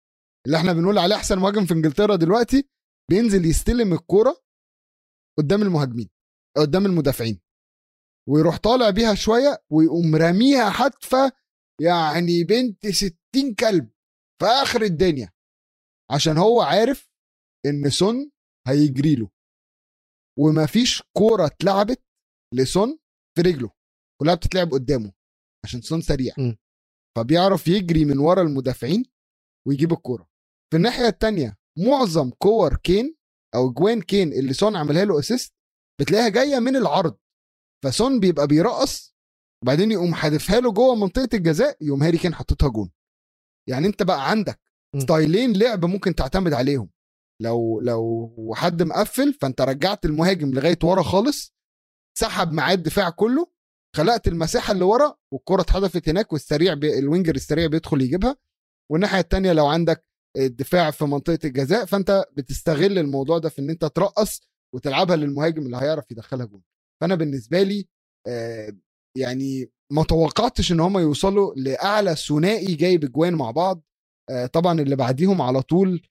اللي إحنا بنقول عليه أحسن مهاجم في إنجلترا دلوقتي؟ بينزل يستلم الكرة قدام المهاجمين قدام المدافعين ويروح طالع بيها شوية ويقوم راميها حتفة يعني بنت ستين كلب في آخر الدنيا عشان هو عارف إن سون هيجري له. ومفيش كورة اتلعبت لسون في رجله كلها بتتلعب قدامه عشان سون سريع. م. فبيعرف يجري من ورا المدافعين ويجيب الكورة. في الناحية التانية معظم كور كين أو جوان كين اللي سون عملها له assist بتلاقيها جاية من العرض. فسون بيبقى بيرقص وبعدين يقوم حادفها له جوه منطقة الجزاء يقوم هاري كين حاططها جون. يعني أنت بقى عندك. style ين لعب ممكن تعتمد عليهم. لو لو حد مقفل فأنت رجعت المهاجم لغاية ورا خالص سحب معاه الدفاع كله خلقت المساحة اللي ورا والكرة اتحدفت هناك والسريع بي ال winger السريع بيدخل يجيبها. والناحية التانية لو عندك الدفاع في منطقة الجزاء فأنت بتستغل الموضوع ده في إن أنت ترقص وتلعبها للمهاجم اللي هيعرف يدخلها جول فأنا بالنسبة لي آه، يعني ما توقعتش إن هم يوصلوا لأعلى ثنائي جايب أجوان مع بعض. آه، طبعا اللي بعديهم على طول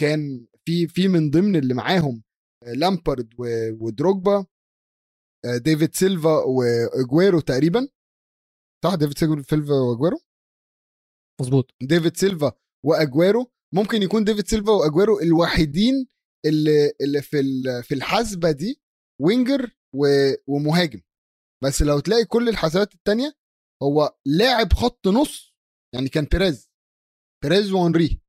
كان في في من ضمن اللي معاهم آه، لامبارد ودروجبا ديفيد سيلفا وأجويرو تقريبا. صح؟ ديفيد سيلفا وأجويرو؟ مظبوط. ديفيد سيلفا وأجويرو ممكن يكون ديفيد سيلفا وأجويرو الوحيدين اللي اللي في في الحسبه دي winger ومهاجم. بس لو تلاقي كل الحسابات التانية هو لاعب خط نص يعني كان بيريز. بيريز وانري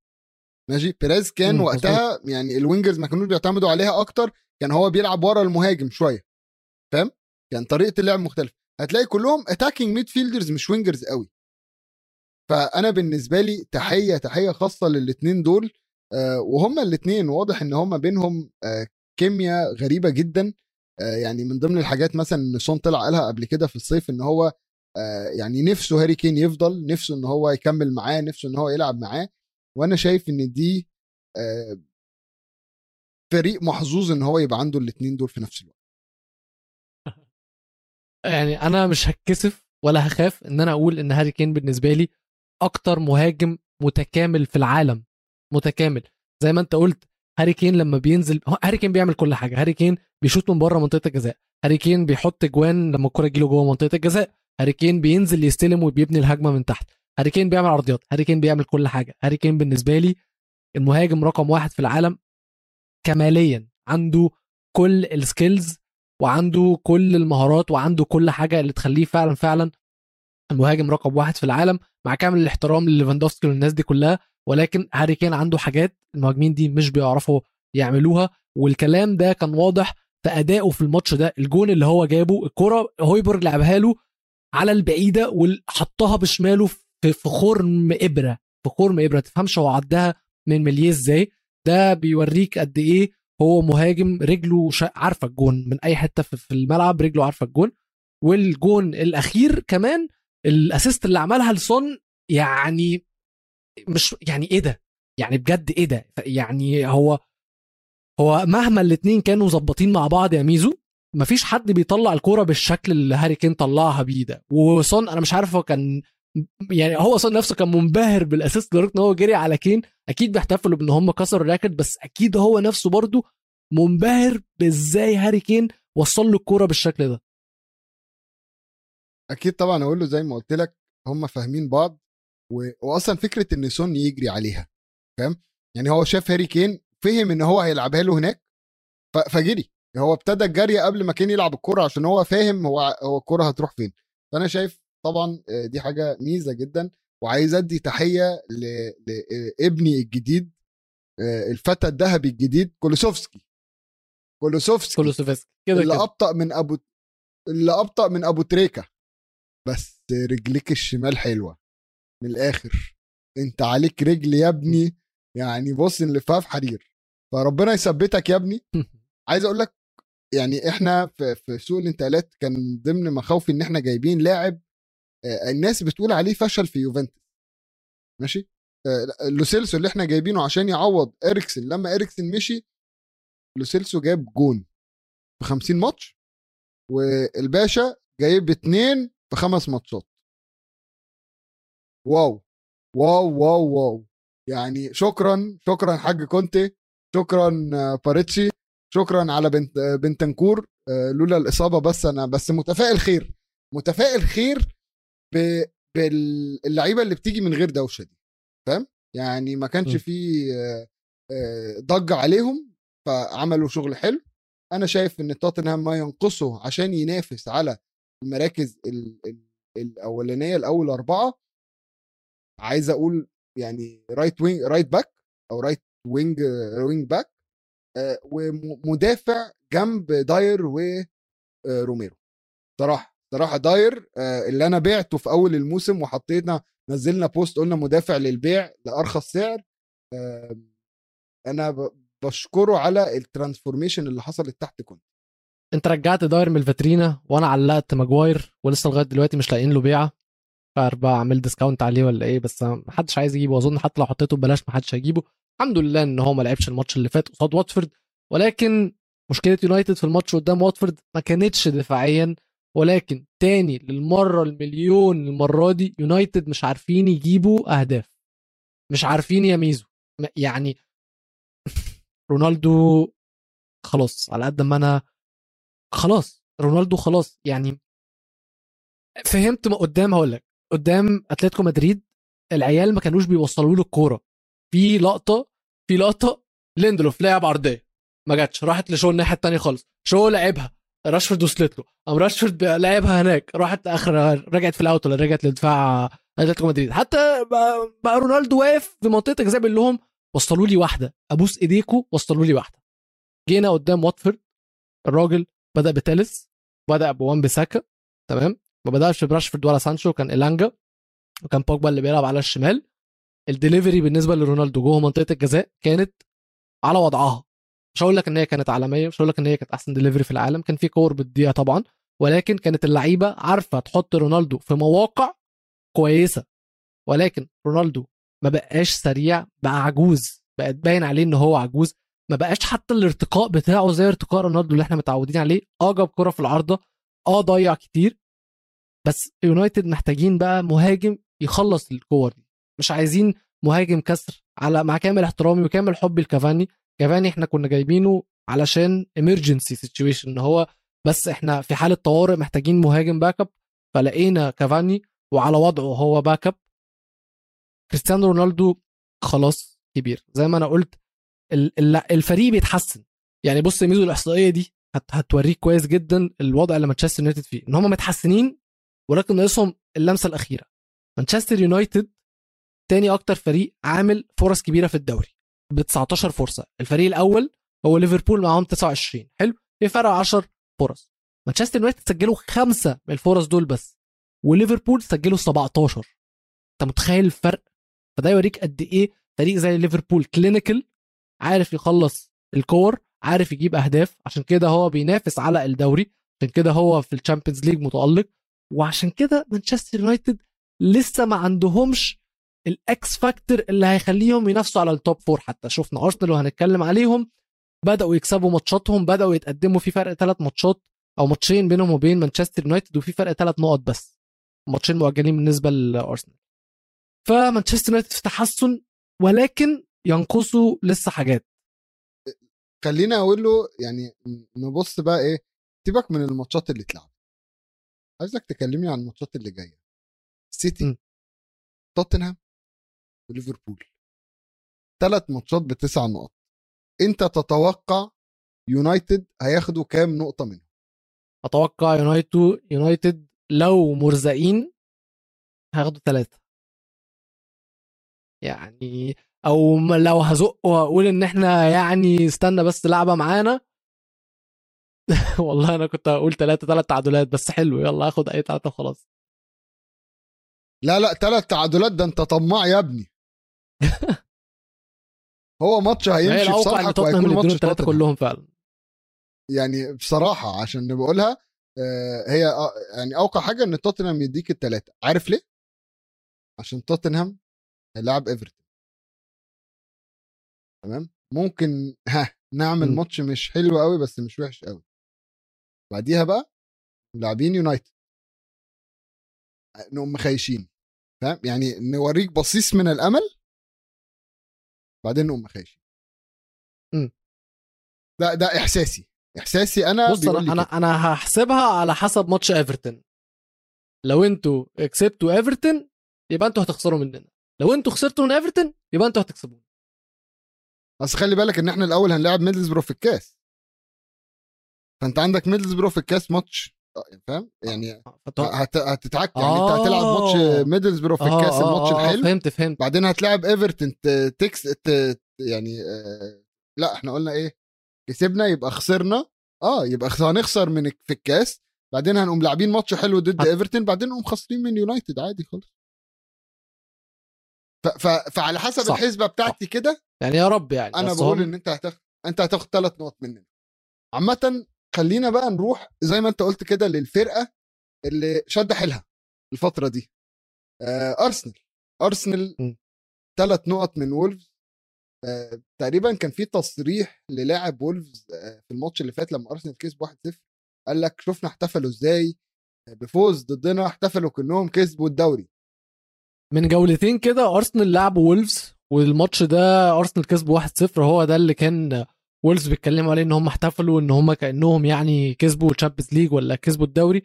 ماشي؟ بيريز كان وقتها يعني ال wingers ما كانوش بيعتمدوا عليها أكتر كان هو بيلعب ورا المهاجم شوية. فاهم؟ كان طريقة اللعب مختلفة. هتلاقي كلهم attacking midfielders مش wingers قوي. فأنا بالنسبة لي تحية تحية خاصة للاثنين دول آه، وهما الاثنين واضح إن هما بينهم آه، كيمياء غريبة جدا آه، يعني من ضمن الحاجات مثلا إن سون طلع قالها قبل كده في الصيف إن هو يعني نفسه هاري كين يفضل نفسه إن هو يكمل معاه نفسه إن هو يلعب معاه وأنا شايف إن دي فريق محظوظ إن هو يبقى عنده الاثنين دول في نفس الوقت. يعني أنا مش هتكسف ولا هخاف إن أنا أقول إن هاري كين بالنسبة لي أكتر مهاجم متكامل في العالم متكامل. زي ما أنت قلت هاري كين لما بينزل هاري كين بيعمل كل حاجة. هاري كين بيشوط من بره منطقة الجزاء. هاري كين بيحط جوان لما الكرة تجيله جوه منطقة الجزاء. هاري كين بينزل يستلم وبيبني الهجمة من تحت. هاري كين بيعمل عرضيات. هاري كين بيعمل كل حاجة. هاري كين بالنسبة لي المهاجم رقم واحد في العالم كماليا. عنده كل ال skills وعنده كل المهارات وعنده كل حاجة اللي تخليه فعلا فعلا المهاجم رقم واحد في العالم مع كامل الاحترام لليفاندوفسكي والناس دي كلها ولكن هاري كين عنده حاجات المهاجمين دي مش بيعرفوا يعملوها والكلام ده كان واضح في أدائه في الماتش ده الجون اللي هو جابه الكرة هويبرج لعبها له على البعيدة وحطها بشماله في خرم إبرة في خرم إبرة تفهمش هو عدها من مليه إزاي ده بيوريك قد إيه هو مهاجم رجله. عارفة الجون من أي حتة في الملعب رجله عارفة الجون والجون الأخير كمان ال assist اللي عملها لسون يعني مش يعني إيه ده؟ يعني بجد إيه ده؟ يعني هو هو مهما الاتنين كانوا ظباطين مع بعض يا ميزو مفيش حد بيطلع الكورة بالشكل اللي هاري كين طلعها بيه ده. وسون أنا مش عارف هو كان يعني هو سون نفسه كان منبهر بال assist لدرجة إن هو جري على كين. أكيد بيحتفلوا بإن هم كسروا ال record بس أكيد هو نفسه برضه منبهر بإزاي هاري كين وصل له الكورة بالشكل ده. أكيد طبعا أقول له زي ما قلت لك هم فاهمين بعض و... واصلا فكرة إن سون يجري عليها فاهم؟ يعني هو شاف هاري كين فهم إن هو هيلعبها له هناك ف... فجري. هو ابتدى الجري قبل ما كين يلعب الكرة عشان هو فاهم هو هو الكرة هتروح فين. فأنا شايف طبعا آه، دي حاجة ميزة جدا وعايز أدي تحية لابني الجديد آه، الفتى الذهبي الجديد كولوسوفسكي. كولوسوفسكي كولوسوفسكي كده اللي كده. أبطأ من ابو اللي أبطأ من أبو تريكة. بس رجليك الشمال حلوة. من الآخر أنت عليك رجل يا ابني يعني بص اللفاف حرير. فربنا يثبتك يا ابني. عايز أقول لك يعني إحنا في, في سوق الإنتقالات كان ضمن مخاوفي إن إحنا جايبين لاعب آه، الناس بتقول عليه فشل في يوفنتوس. ماشي؟ آه، لوسيلسو اللي إحنا جايبينه عشان يعوض إريكسن. لما إريكسن مشي لوسيلسو جاب جون في 50 ماتش والباشا جايب اتنين في خمس ماتشات. wow. wow wow wow. يعني شكرا شكرا حاج كونتي شكرا آه، باراتيتشي شكرا على بنت آه، بنتنكور. آه، لولا الإصابة بس أنا بس متفائل خير متفائل خير ب- باللعيبة اللي بتيجي من غير دوشة دي. فاهم؟ يعني ما كانش. في آه، آه، ضجة عليهم فعملوا شغل حلو. أنا شايف إن توتنهام ما ينقصه عشان ينافس على المراكز ال- ال- الأولانية الأول أربعة عايز أقول يعني right wing right back أو right wing wing back آه، ومدافع جنب داير وروميرو صراحة صراحة داير آه، اللي أنا بعته في أول الموسم وحطينا نزلنا post قلنا مدافع للبيع لأرخص سعر آه، أنا بشكره على ال transformation اللي حصلت تحت كونتي. انت رجعت داير من الفاترينا وأنا علقت ماجواير ولسه لغاية دلوقتي مش لاقيين له بيعة. بقى اعمل discount عليه ولا إيه بس محدش عايز يجيبه. اظن حتى لو حطيته ببلاش محدش هيجيبه. الحمد لله ان هو ما لعبش الماتش اللي فات قصاد واتفورد. ولكن مشكلة يونايتد في الماتش قدام واتفورد ما كانتش دفاعيا. ولكن تاني للمرة المليون المرة دي يونايتد مش عارفين يجيبوا أهداف. مش عارفين يميزوا. يعني رونالدو خلاص على قد ما أنا خلاص رونالدو خلاص يعني فهمت ما قدام هقول لك قدام أتلتيكو مدريد العيال ما كانوش بيوصلوا له الكورة. في لقطة في لقطة ليندلوف لعب عرضية ما جاتش راحت لشو الناحية الثانية خالص. شو لعبها؟ راشفورد وصلت له قام راشفورد لعبها هناك راحت اخر رجعت في ال out ولا رجعت لدفاع أتلتيكو مدريد. حتى بقى, بقى رونالدو واقف في منطقة الجزاء بيقول لهم وصلوا لي واحدة أبوس ايديكم وصلوا لي واحدة. جينا قدام واتفورد الراجل بدأ بتيليس بدأ بوان بساكا تمام؟ ما بدأش براشفورد ولا سانشو كان إلانجا وكان بوجبا اللي بيلعب على الشمال. الدليفري بالنسبة لرونالدو جوه منطقة الجزاء كانت على وضعها. مش هقول لك إن هي كانت عالمية مش هقول لك إن هي كانت أحسن دليفري في العالم كان في كور بتضيع طبعا ولكن كانت اللعيبة عارفة تحط رونالدو في مواقع كويسة. ولكن رونالدو ما بقاش سريع بقى عجوز بقت باين عليه إن هو عجوز. ما بقاش حتى الارتقاء بتاعه زي ارتقاء رونالدو اللي إحنا متعودين عليه. آه جاب كرة في العارضة. آه ضيع كتير. بس يونايتد محتاجين بقى مهاجم يخلص الكور دي. مش عايزين مهاجم كسر. على مع كامل احترامي وكامل حبي لكافاني. كافاني إحنا كنا جايبينه علشان emergency situation. إن هو بس إحنا في حالة طوارئ محتاجين مهاجم backup فلقينا كافاني وعلى وضعه هو backup كريستيانو رونالدو خلاص كبير. زي ما أنا قلت الفريق بيتحسن. يعني بص ميزو الإحصائية دي هت هتوريك كويس جدا الوضع اللي مانشستر يونايتد فيه إن هم متحسنين ولكن ناقصهم اللمسة الأخيرة. مانشستر يونايتد تاني أكتر فريق عامل فرص كبيرة في الدوري ب 19 فرصة. الفريق الأول هو ليفربول معاهم 29 حلو؟ في فرق 10 فرص. مانشستر يونايتد سجلوا خمسة من الفرص دول بس وليفربول سجلوا 17 أنت متخيل الفرق؟ فده يوريك قد إيه فريق زي ليفربول clinical عارف يخلص الكور عارف يجيب أهداف. عشان كده هو بينافس على الدوري. عشان كده هو في ال Champions League متألق. وعشان كده مانشستر يونايتد لسه ما عندهمش ال X factor اللي هيخليهم ينافسوا على ال top four حتى. شفنا ارسنال وهنتكلم عليهم. بدأوا يكسبوا ماتشاتهم. بدأوا يتقدموا في فرق ثلاث ماتشات أو ماتشين بينهم وبين مانشستر يونايتد وفي فرق ثلاث نقط بس. ماتشين مؤجلين بالنسبة لأرسنال. فمانشستر يونايتد في تحسن ولكن ينقصوا لسه حاجات. خليني أقول له يعني نبص بقى إيه سيبك من الماتشات اللي اتلعبت. عايزك تكلمني عن الماتشات اللي جاية. سيتي. توتنهام. وليفربول. ثلاث ماتشات بتسع نقط. أنت تتوقع يونايتد هياخدوا كام نقطة منهم؟ أتوقع يونايتد يونايتد لو مرزقين هاخده ثلاثة يعني أو لو هزق وأقول إن إحنا يعني استنى بس لعبة معانا. والله أنا كنت هقول ثلاثة ثلاث تعادلات بس حلو يلا آخد أي ثلاثة وخلاص. لا لا ثلاث تعادلات ده أنت طماع يا ابني. هو ماتش هي هيمشي في إن صالحك وهيكون ماتش توتنهام. كلهم فعلا. يعني بصراحة عشان بقولها آه، هي آه، يعني أوقع حاجة إن توتنهام يديك الثلاثه عارف ليه؟ عشان توتنهام هيلاعب إيفرتون. تمام؟ ممكن ها نعمل م. ماتش مش حلو قوي بس مش وحش قوي بعديها بقى لاعبين يونايتد. نقوم مخيشين فاهم؟ يعني نوريك بصيص من الأمل. بعدين نقوم مخيشين. م. ده ده إحساسي. إحساسي أنا بص أنا كده. أنا أنا هحسبها على حسب ماتش إيفرتون. لو أنتوا كسبتوا إيفرتون يبقى أنتوا هتخسروا مننا. لو أنتوا خسرتوا من إيفرتون يبقى أنتوا هتكسبونا. بس خلي بالك إن إحنا الأول هنلاعب ميدلزبرو في الكاس. فأنت عندك ميدلزبرو في الكاس ماتش آه، فاهم؟ يعني فتوقع- هت... هتتعك يعني أنت هتلعب ماتش آه. ميدلزبرو في آه، الكاس آه، الماتش آه، آه، الحلو. فهمت فهمت. بعدين هتلاعب إيفرتون تكس ت... يعني آه... لأ إحنا قلنا إيه؟ كسبنا يبقى خسرنا. آه يبقى هنخسر من في الكاس. بعدين هنقوم لاعبين ماتش حلو ضد إيفرتون بعدين نقوم خاسرين من يونايتد عادي خالص. ف... فعلى حسب صح. الحسبة بتاعتي كده يعني يا رب يعني أنا بقول هم- إن أنت هتاخد أنت هتاخد ثلاث نقط مننا. عامة خلينا بقى نروح زي ما أنت قلت كده للفرقة اللي شد حيلها الفترة دي. آه أرسنال. أرسنال. ثلاث نقط من وولفز. آه تقريبا كان في تصريح للاعب وولفز آه في الماتش اللي فات لما أرسنال كسب 1-0 قال لك شفنا احتفلوا إزاي؟ بفوز ضدنا احتفلوا كأنهم كسبوا الدوري. من جولتين كده أرسنال لعبوا وولفز والماتش ده أرسنال كسبوا 1-0 هو ده اللي كان وولفز بيتكلموا عليه إن هم احتفلوا إن هم كأنهم يعني كسبوا ال Champions League ولا كسبوا الدوري.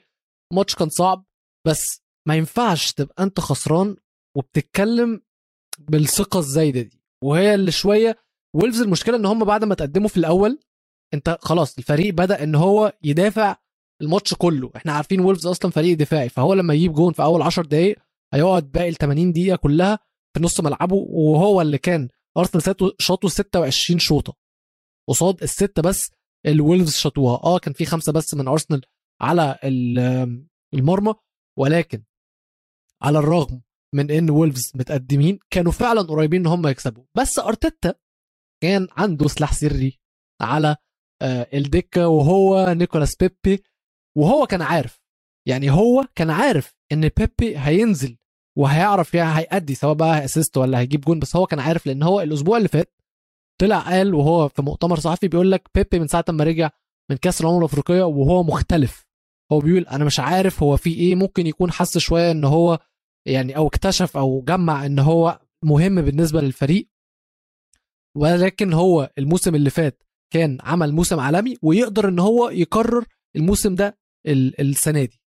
الماتش كان صعب بس ما ينفعش تبقى أنت خسران وبتتكلم بالثقة الزايدة دي. وهي اللي شوية وولفز المشكلة إن هم بعد ما تقدموا في الأول أنت خلاص الفريق بدأ إن هو يدافع الماتش كله. إحنا عارفين وولفز أصلا فريق دفاعي فهو لما يجيب جون في أول 10 دقائق هيقعد باقي ال 80 دقيقة كلها في نص ملعبه وهو اللي كان أرسنال شاطوا 26 شوطة. قصاد السته بس الولفز شاطوها. آه كان في خمسة بس من أرسنال على ال- المرمى ولكن على الرغم من إن وولفز متقدمين كانوا فعلا قريبين إن هم يكسبوا. بس أرتيتا كان عنده سلاح سري على آه، الدكة وهو نيكولاس بيبي وهو كان عارف يعني هو كان عارف إن بيبي هينزل وهيعرف يعني هيأدي سواء بقى assist ولا هيجيب جون بس هو كان عارف لأن هو الأسبوع اللي فات طلع قال وهو في مؤتمر صحفي بيقول لك بيبي من ساعة ما رجع من كأس الأمم الأفريقية وهو مختلف. هو بيقول أنا مش عارف هو في إيه ممكن يكون حس شوية إن هو يعني أو اكتشف أو جمع إن هو مهم بالنسبة للفريق. ولكن هو الموسم اللي فات كان عمل موسم عالمي ويقدر إن هو يكرر الموسم ده ال- السنة دي.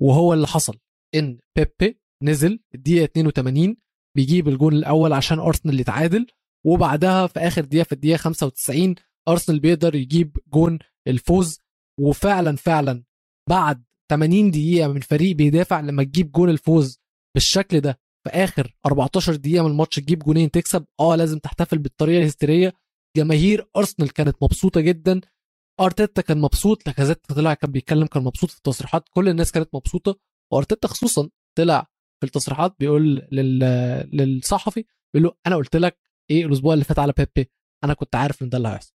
وهو اللي حصل إن بيبي نزل الدقيقة 82 بيجيب الجون الأول عشان أرسنال يتعادل وبعدها في آخر دقيقة في الدقيقة 95 أرسنال بيقدر يجيب جون الفوز وفعلا فعلا بعد 80 دقيقة من فريق بيدافع لما تجيب جون الفوز بالشكل ده في آخر 14 دقيقة من الماتش تجيب جونين تكسب آه لازم تحتفل بالطريقة الهستيرية. جماهير أرسنال كانت مبسوطة جدا أرتيتا كان مبسوط لاكازيت طلع كان بيتكلم كان مبسوط في التصريحات كل الناس كانت مبسوطة وأرتيتا خصوصا طلع في التصريحات بيقول لل... للصحفي بيقول له أنا قلت لك إيه الأسبوع اللي فات على بيبي أنا كنت عارف إن ده اللي هيحصل.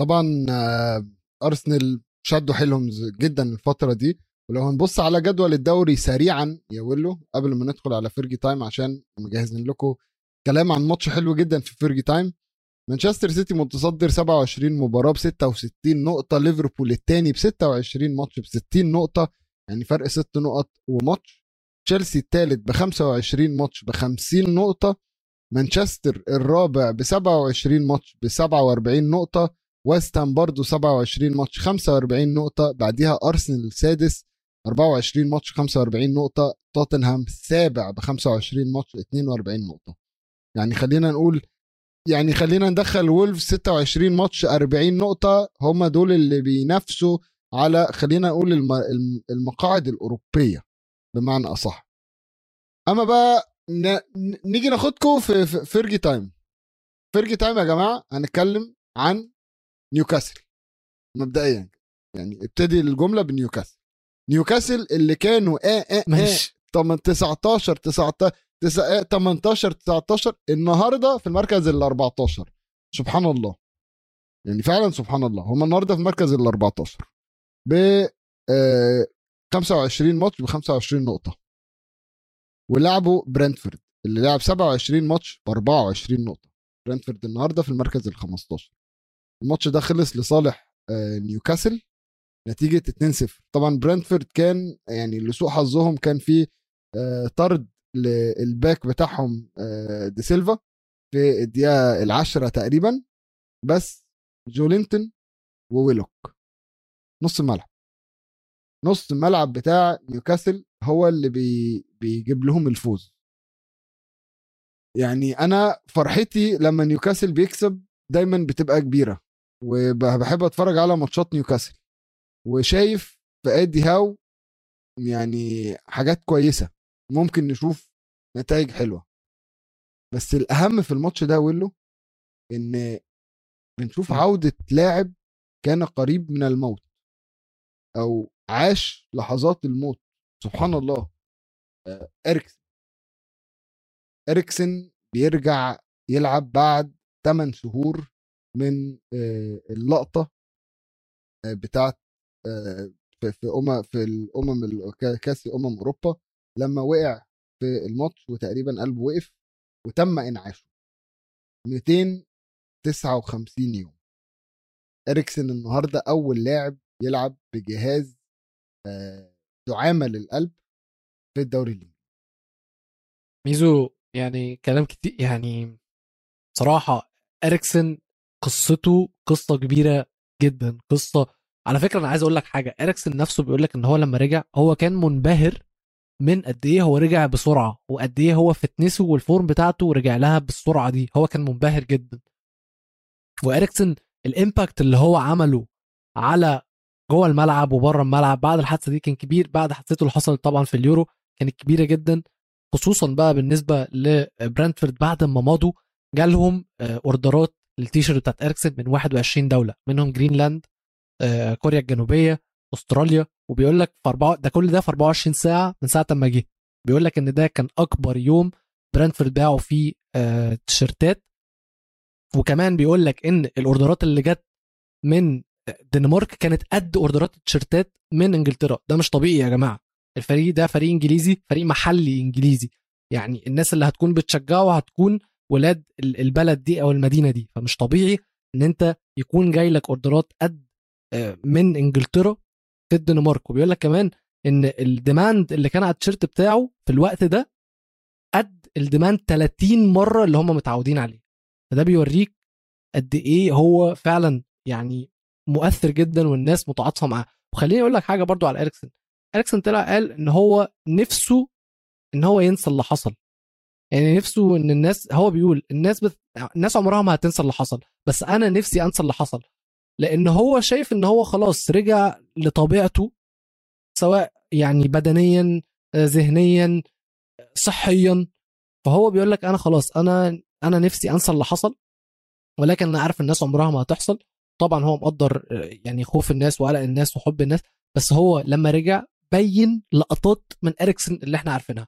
طبعا آه، أرسنال شدوا حيلهم جدا الفترة دي ولو هنبص على جدول الدوري سريعا يا ويلو قبل ما ندخل على Fergie time عشان مجهزين لكم كلام عن ماتش حلو جدا في Fergie time. مانشستر سيتي متصدر 27 مباراة ب 66 نقطة ليفربول الثاني ب 26 ماتش ب 60 نقطة يعني فرق 6 نقط وماتش. تشيلسي الثالث ب 25 ماتش ب 50 نقطة. مانشستر الرابع ب 27 ماتش ب 47 نقطة. ويست هام برضه 27 ماتش 45 نقطة. بعديها أرسنال السادس 24 ماتش 45 نقطة. توتنهام السابع ب 25 ماتش 42 نقطة. يعني خلينا نقول يعني خلينا ندخل وولفز 26 ماتش 40 نقطة. هم دول اللي بينافسوا على خلينا نقول الم... الم- المقاعد الأوروبية بمعنى أصح. أما بقى نيجي ناخدكم في... في Fergie time. Fergie time يا جماعة هنتكلم عن نيوكاسل. مبدئيا يعني ابتدي الجملة بنيوكاسل. نيوكاسل اللي كانوا آه آه ماشي. 19 19 تسع- 18 19 النهارده في المركز ال 14 سبحان الله. يعني فعلا سبحان الله. هم النهارده في المركز ال 14 ب آه، 25 ماتش ب 25 نقطة. ولعبوا برنتفورد اللي لعب 27 ماتش ب 24 نقطة. برنتفورد النهارده في المركز ال 15 الماتش ده خلص لصالح آه، نيوكاسل نتيجة 2-0 طبعا برنتفورد كان يعني لسوء حظهم كان في آه، طرد لل back بتاعهم آه، دي سيلفا في الدقيقة العاشرة تقريبا. بس جولينتون وويلوك. نص الملعب. نص الملعب بتاع نيوكاسل هو اللي بي بيجيب لهم الفوز. يعني أنا فرحتي لما نيوكاسل بيكسب دايما بتبقى كبيرة وبحب أتفرج على ماتشات نيوكاسل. وشايف في ادي هاو يعني حاجات كويسة ممكن نشوف نتائج حلوة. بس الأهم في الماتش ده ويلو إن بنشوف عودة لاعب كان قريب من الموت. أو عاش لحظات الموت. سبحان الله. إريكسن. إريكسن بيرجع يلعب بعد 8 شهور من اللقطة بتاعت في أمم في الأمم ال- كا- كأس أمم أوروبا لما وقع في الماتش وتقريبا قلبه وقف وتم إنعاشه. 259 يوم. إريكسن النهارده أول لاعب يلعب بجهاز آه، دعامه للقلب في الدوري الإنجليزي. ميزو يعني كلام كتير يعني صراحة إريكسن قصته قصة كبيرة جدا قصة على فكرة أنا عايز أقول لك حاجة إريكسن نفسه بيقول لك إن هو لما رجع هو كان منبهر من قد إيه هو رجع بسرعة وقد إيه هو ال fitness وال form بتاعته رجع لها بالسرعة دي هو كان منبهر جدا. وإريكسن ال impact اللي هو عمله على جوه الملعب وبره الملعب. بعد الحادثة دي كان كبير بعد حادثته اللي حصلت طبعا في اليورو كانت كبيرة جدا خصوصا بقى بالنسبة لبرينتفورد بعد ما مضوا جالهم آه، أوردرات التيشيرت بتاعت إريكسن من 21 دولة منهم جرينلاند آه، كوريا الجنوبية أستراليا. وبيقول لك في أربعة ده كل ده في 24 ساعة من ساعة ما جه. بيقول لك إن ده كان أكبر يوم برينتفورد باعوا فيه آه، تيشيرتات. وكمان بيقول لك إن الأوردرات اللي جت من الدنمارك كانت قد أوردرات التيشيرتات من إنجلترا. ده مش طبيعي يا جماعة. الفريق ده فريق إنجليزي فريق محلي إنجليزي. يعني الناس اللي هتكون بتشجعه هتكون ولاد ال- البلد دي أو المدينة دي. فمش طبيعي إن أنت يكون جاي لك أوردرات قد آه، من إنجلترا في الدنمارك. وبيقول لك كمان إن ال demand اللي كان على التيشيرت بتاعه في الوقت ده قد ال demand 30 مرة اللي هم متعودين عليه. فده بيوريك قد إيه هو فعلا يعني مؤثر جدا والناس متعاطفة معاه. وخليني أقول لك حاجة برضو على اريكسن اريكسن طلع قال إن هو نفسه إن هو ينسى اللي حصل. يعني نفسه إن الناس هو بيقول الناس بت... الناس عمرها ما هتنسى اللي حصل بس أنا نفسي أنسى اللي حصل. لأن هو شايف إن هو خلاص رجع لطبيعته سواء يعني بدنيا ذهنيا صحيا. فهو بيقول لك أنا خلاص أنا أنا نفسي أنسى اللي حصل ولكن أنا عارف الناس عمرها ما هتنسى. طبعا هو مقدر يعني خوف الناس وقلق الناس وحب الناس بس هو لما رجع بين لقطات من إريكسن اللي إحنا عارفينها.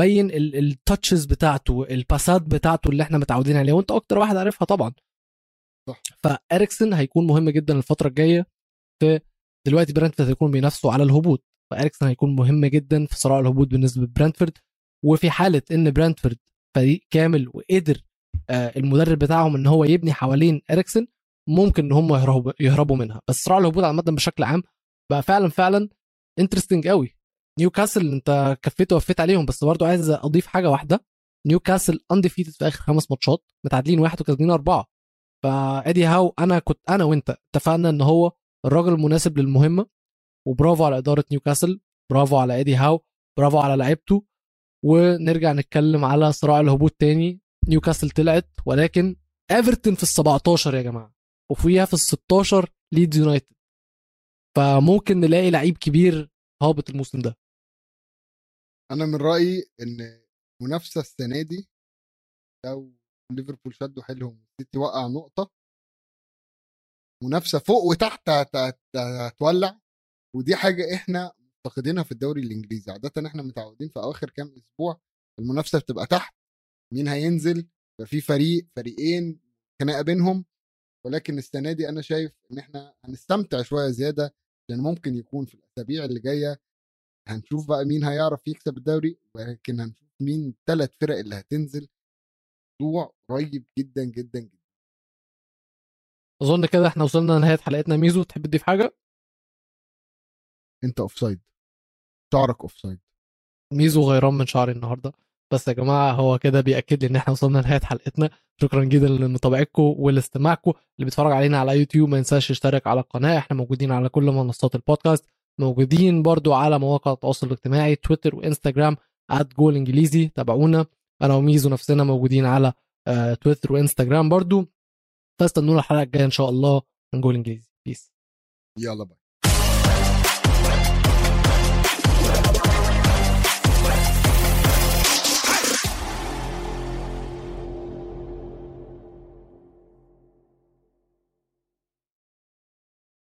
بين ال touches بتاعته الباسات بتاعته اللي إحنا متعودين عليها وأنت أكتر واحد عارفها طبعا. صح. فاريكسن هيكون مهم جدا الفترة الجاية في دلوقتي برينتفورد هيكون بينافسوا على الهبوط. فإريكسن هيكون مهم جدا في صراع الهبوط بالنسبة لبرانتفورد وفي حالة إن برانتفورد فريق كامل وقدر آه، المدرب بتاعهم إن هو يبني حوالين إريكسن ممكن إن هم يهربوا يهربوا منها. بس صراع الهبوط عامة بشكل عام بقى فعلا فعلا interesting قوي. نيوكاسل أنت كفيت ووفيت عليهم بس برضو عايز أضيف حاجة واحدة. نيوكاسل undefeated في آخر خمس ماتشات متعادلين واحد وكاسبين أربعة. فإدي هاو أنا كنت أنا وأنت اتفقنا إن هو الراجل المناسب للمهمة. وبرافو على إدارة نيوكاسل برافو على ادي هاو برافو على لعيبته. ونرجع نتكلم على صراع الهبوط تاني. نيوكاسل طلعت ولكن ايفرتون في ال 17 يا جماعة. وفوقيها في ال 16 ليدز يونايتد فممكن نلاقي لعيب كبير هابط الموسم ده. أنا من رأيي إن المنافسة السنة دي لو ليفربول شدوا حيلهم والسيتي وقع نقطة منافسة فوق وتحت هت- هت- هتولع. ودي حاجة إحنا مفتقدينها في الدوري الإنجليزي. عادة إحنا متعودين في أواخر كام أسبوع المنافسة بتبقى تحت. مين هينزل؟ يبقى في فريق فريقين خناقة بينهم. ولكن السنة دي أنا شايف إن إحنا هنستمتع شوية زيادة لأن ممكن يكون في الأسابيع اللي جاية هنشوف بقى مين هيعرف يكسب الدوري ولكن هنشوف مين الثلاث فرق اللي هتنزل موضوع قريب جدا جدا جدا. أظن كده إحنا وصلنا لنهاية حلقتنا. ميزو تحب تضيف حاجة؟ أنت offside شعرك offside ميزو غيران من شعري النهارده. بس يا جماعة هو كده بيأكد لي إن إحنا وصلنا لنهاية حلقتنا. شكرا جدا لمتابعتكم ولاستماعكم. اللي بيتفرج علينا على يوتيوب ما ينساش يشترك على القناة. إحنا موجودين على كل منصات البودكاست. موجودين برضو على مواقع التواصل الاجتماعي تويتر وإنستجرام جول إنجليزي. تابعونا. أنا وميزو نفسنا موجودين على آه، تويتر وإنستجرام برضو. فاستنونا الحلقة الجاية إن شاء الله من جول إنجليزي. peace يلا bye.